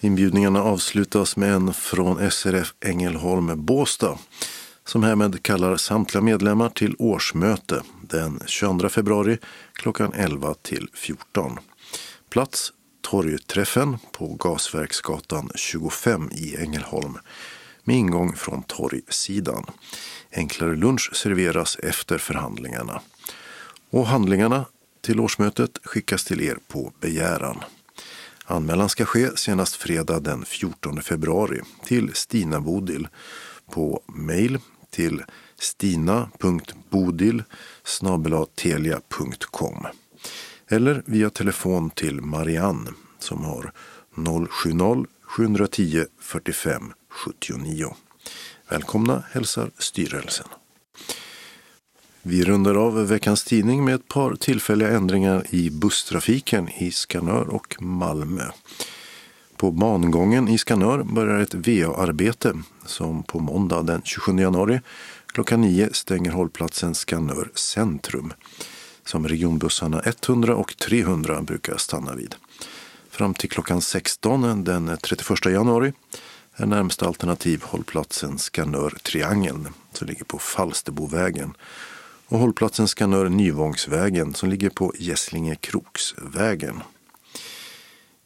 S1: Inbjudningarna avslutas med en från SRF Ängelholm Båstad som härmed kallar samtliga medlemmar till årsmöte den 22 februari klockan 11 till 14. Plats Torgträffen på Gasverksgatan 25 i Ängelholm med ingång från torgsidan. Enklare lunch serveras efter förhandlingarna. Och handlingarna till årsmötet skickas till er på begäran. Anmälan ska ske senast fredag den 14 februari till Stina Bodil på mejl till stina.bodil telia.com eller via telefon till Marianne som har 070-710 45 79. Välkomna hälsar styrelsen. Vi rundar av veckans tidning med ett par tillfälliga ändringar i busstrafiken i Skanör och Malmö. På bangången i Skanör börjar ett VA-arbete som på måndag den 27 januari klockan 9 stänger hållplatsen Skanör centrum som regionbussarna 100 och 300 brukar stanna vid. Fram till klockan 16 den 31 januari är närmsta alternativ hållplatsen Skanör Triangeln som ligger på Falsterbovägen och hållplatsen Skanör Nyvångsvägen som ligger på Gässlinge Kroksvägen.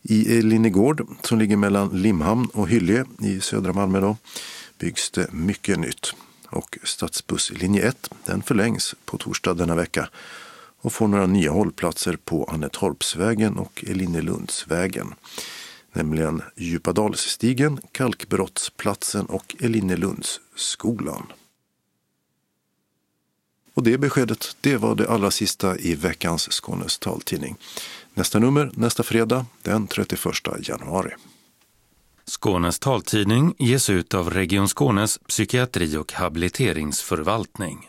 S1: I Linnegård som ligger mellan Limhamn och Hyllie i södra Malmö då, byggs det mycket nytt och stadsbusslinje 1 den förlängs på torsdag denna vecka och får några nya hållplatser på Annetorpsvägen och Elinelundsvägen. Nämligen Djupadalsstigen, Kalkbrottsplatsen och Elinelundsskolan. Och det beskedet, det var det allra sista i veckans Skånes taltidning. Nästa nummer nästa fredag den 31 januari.
S14: Skånes taltidning ges ut av Region Skånes psykiatri och habiliteringsförvaltning.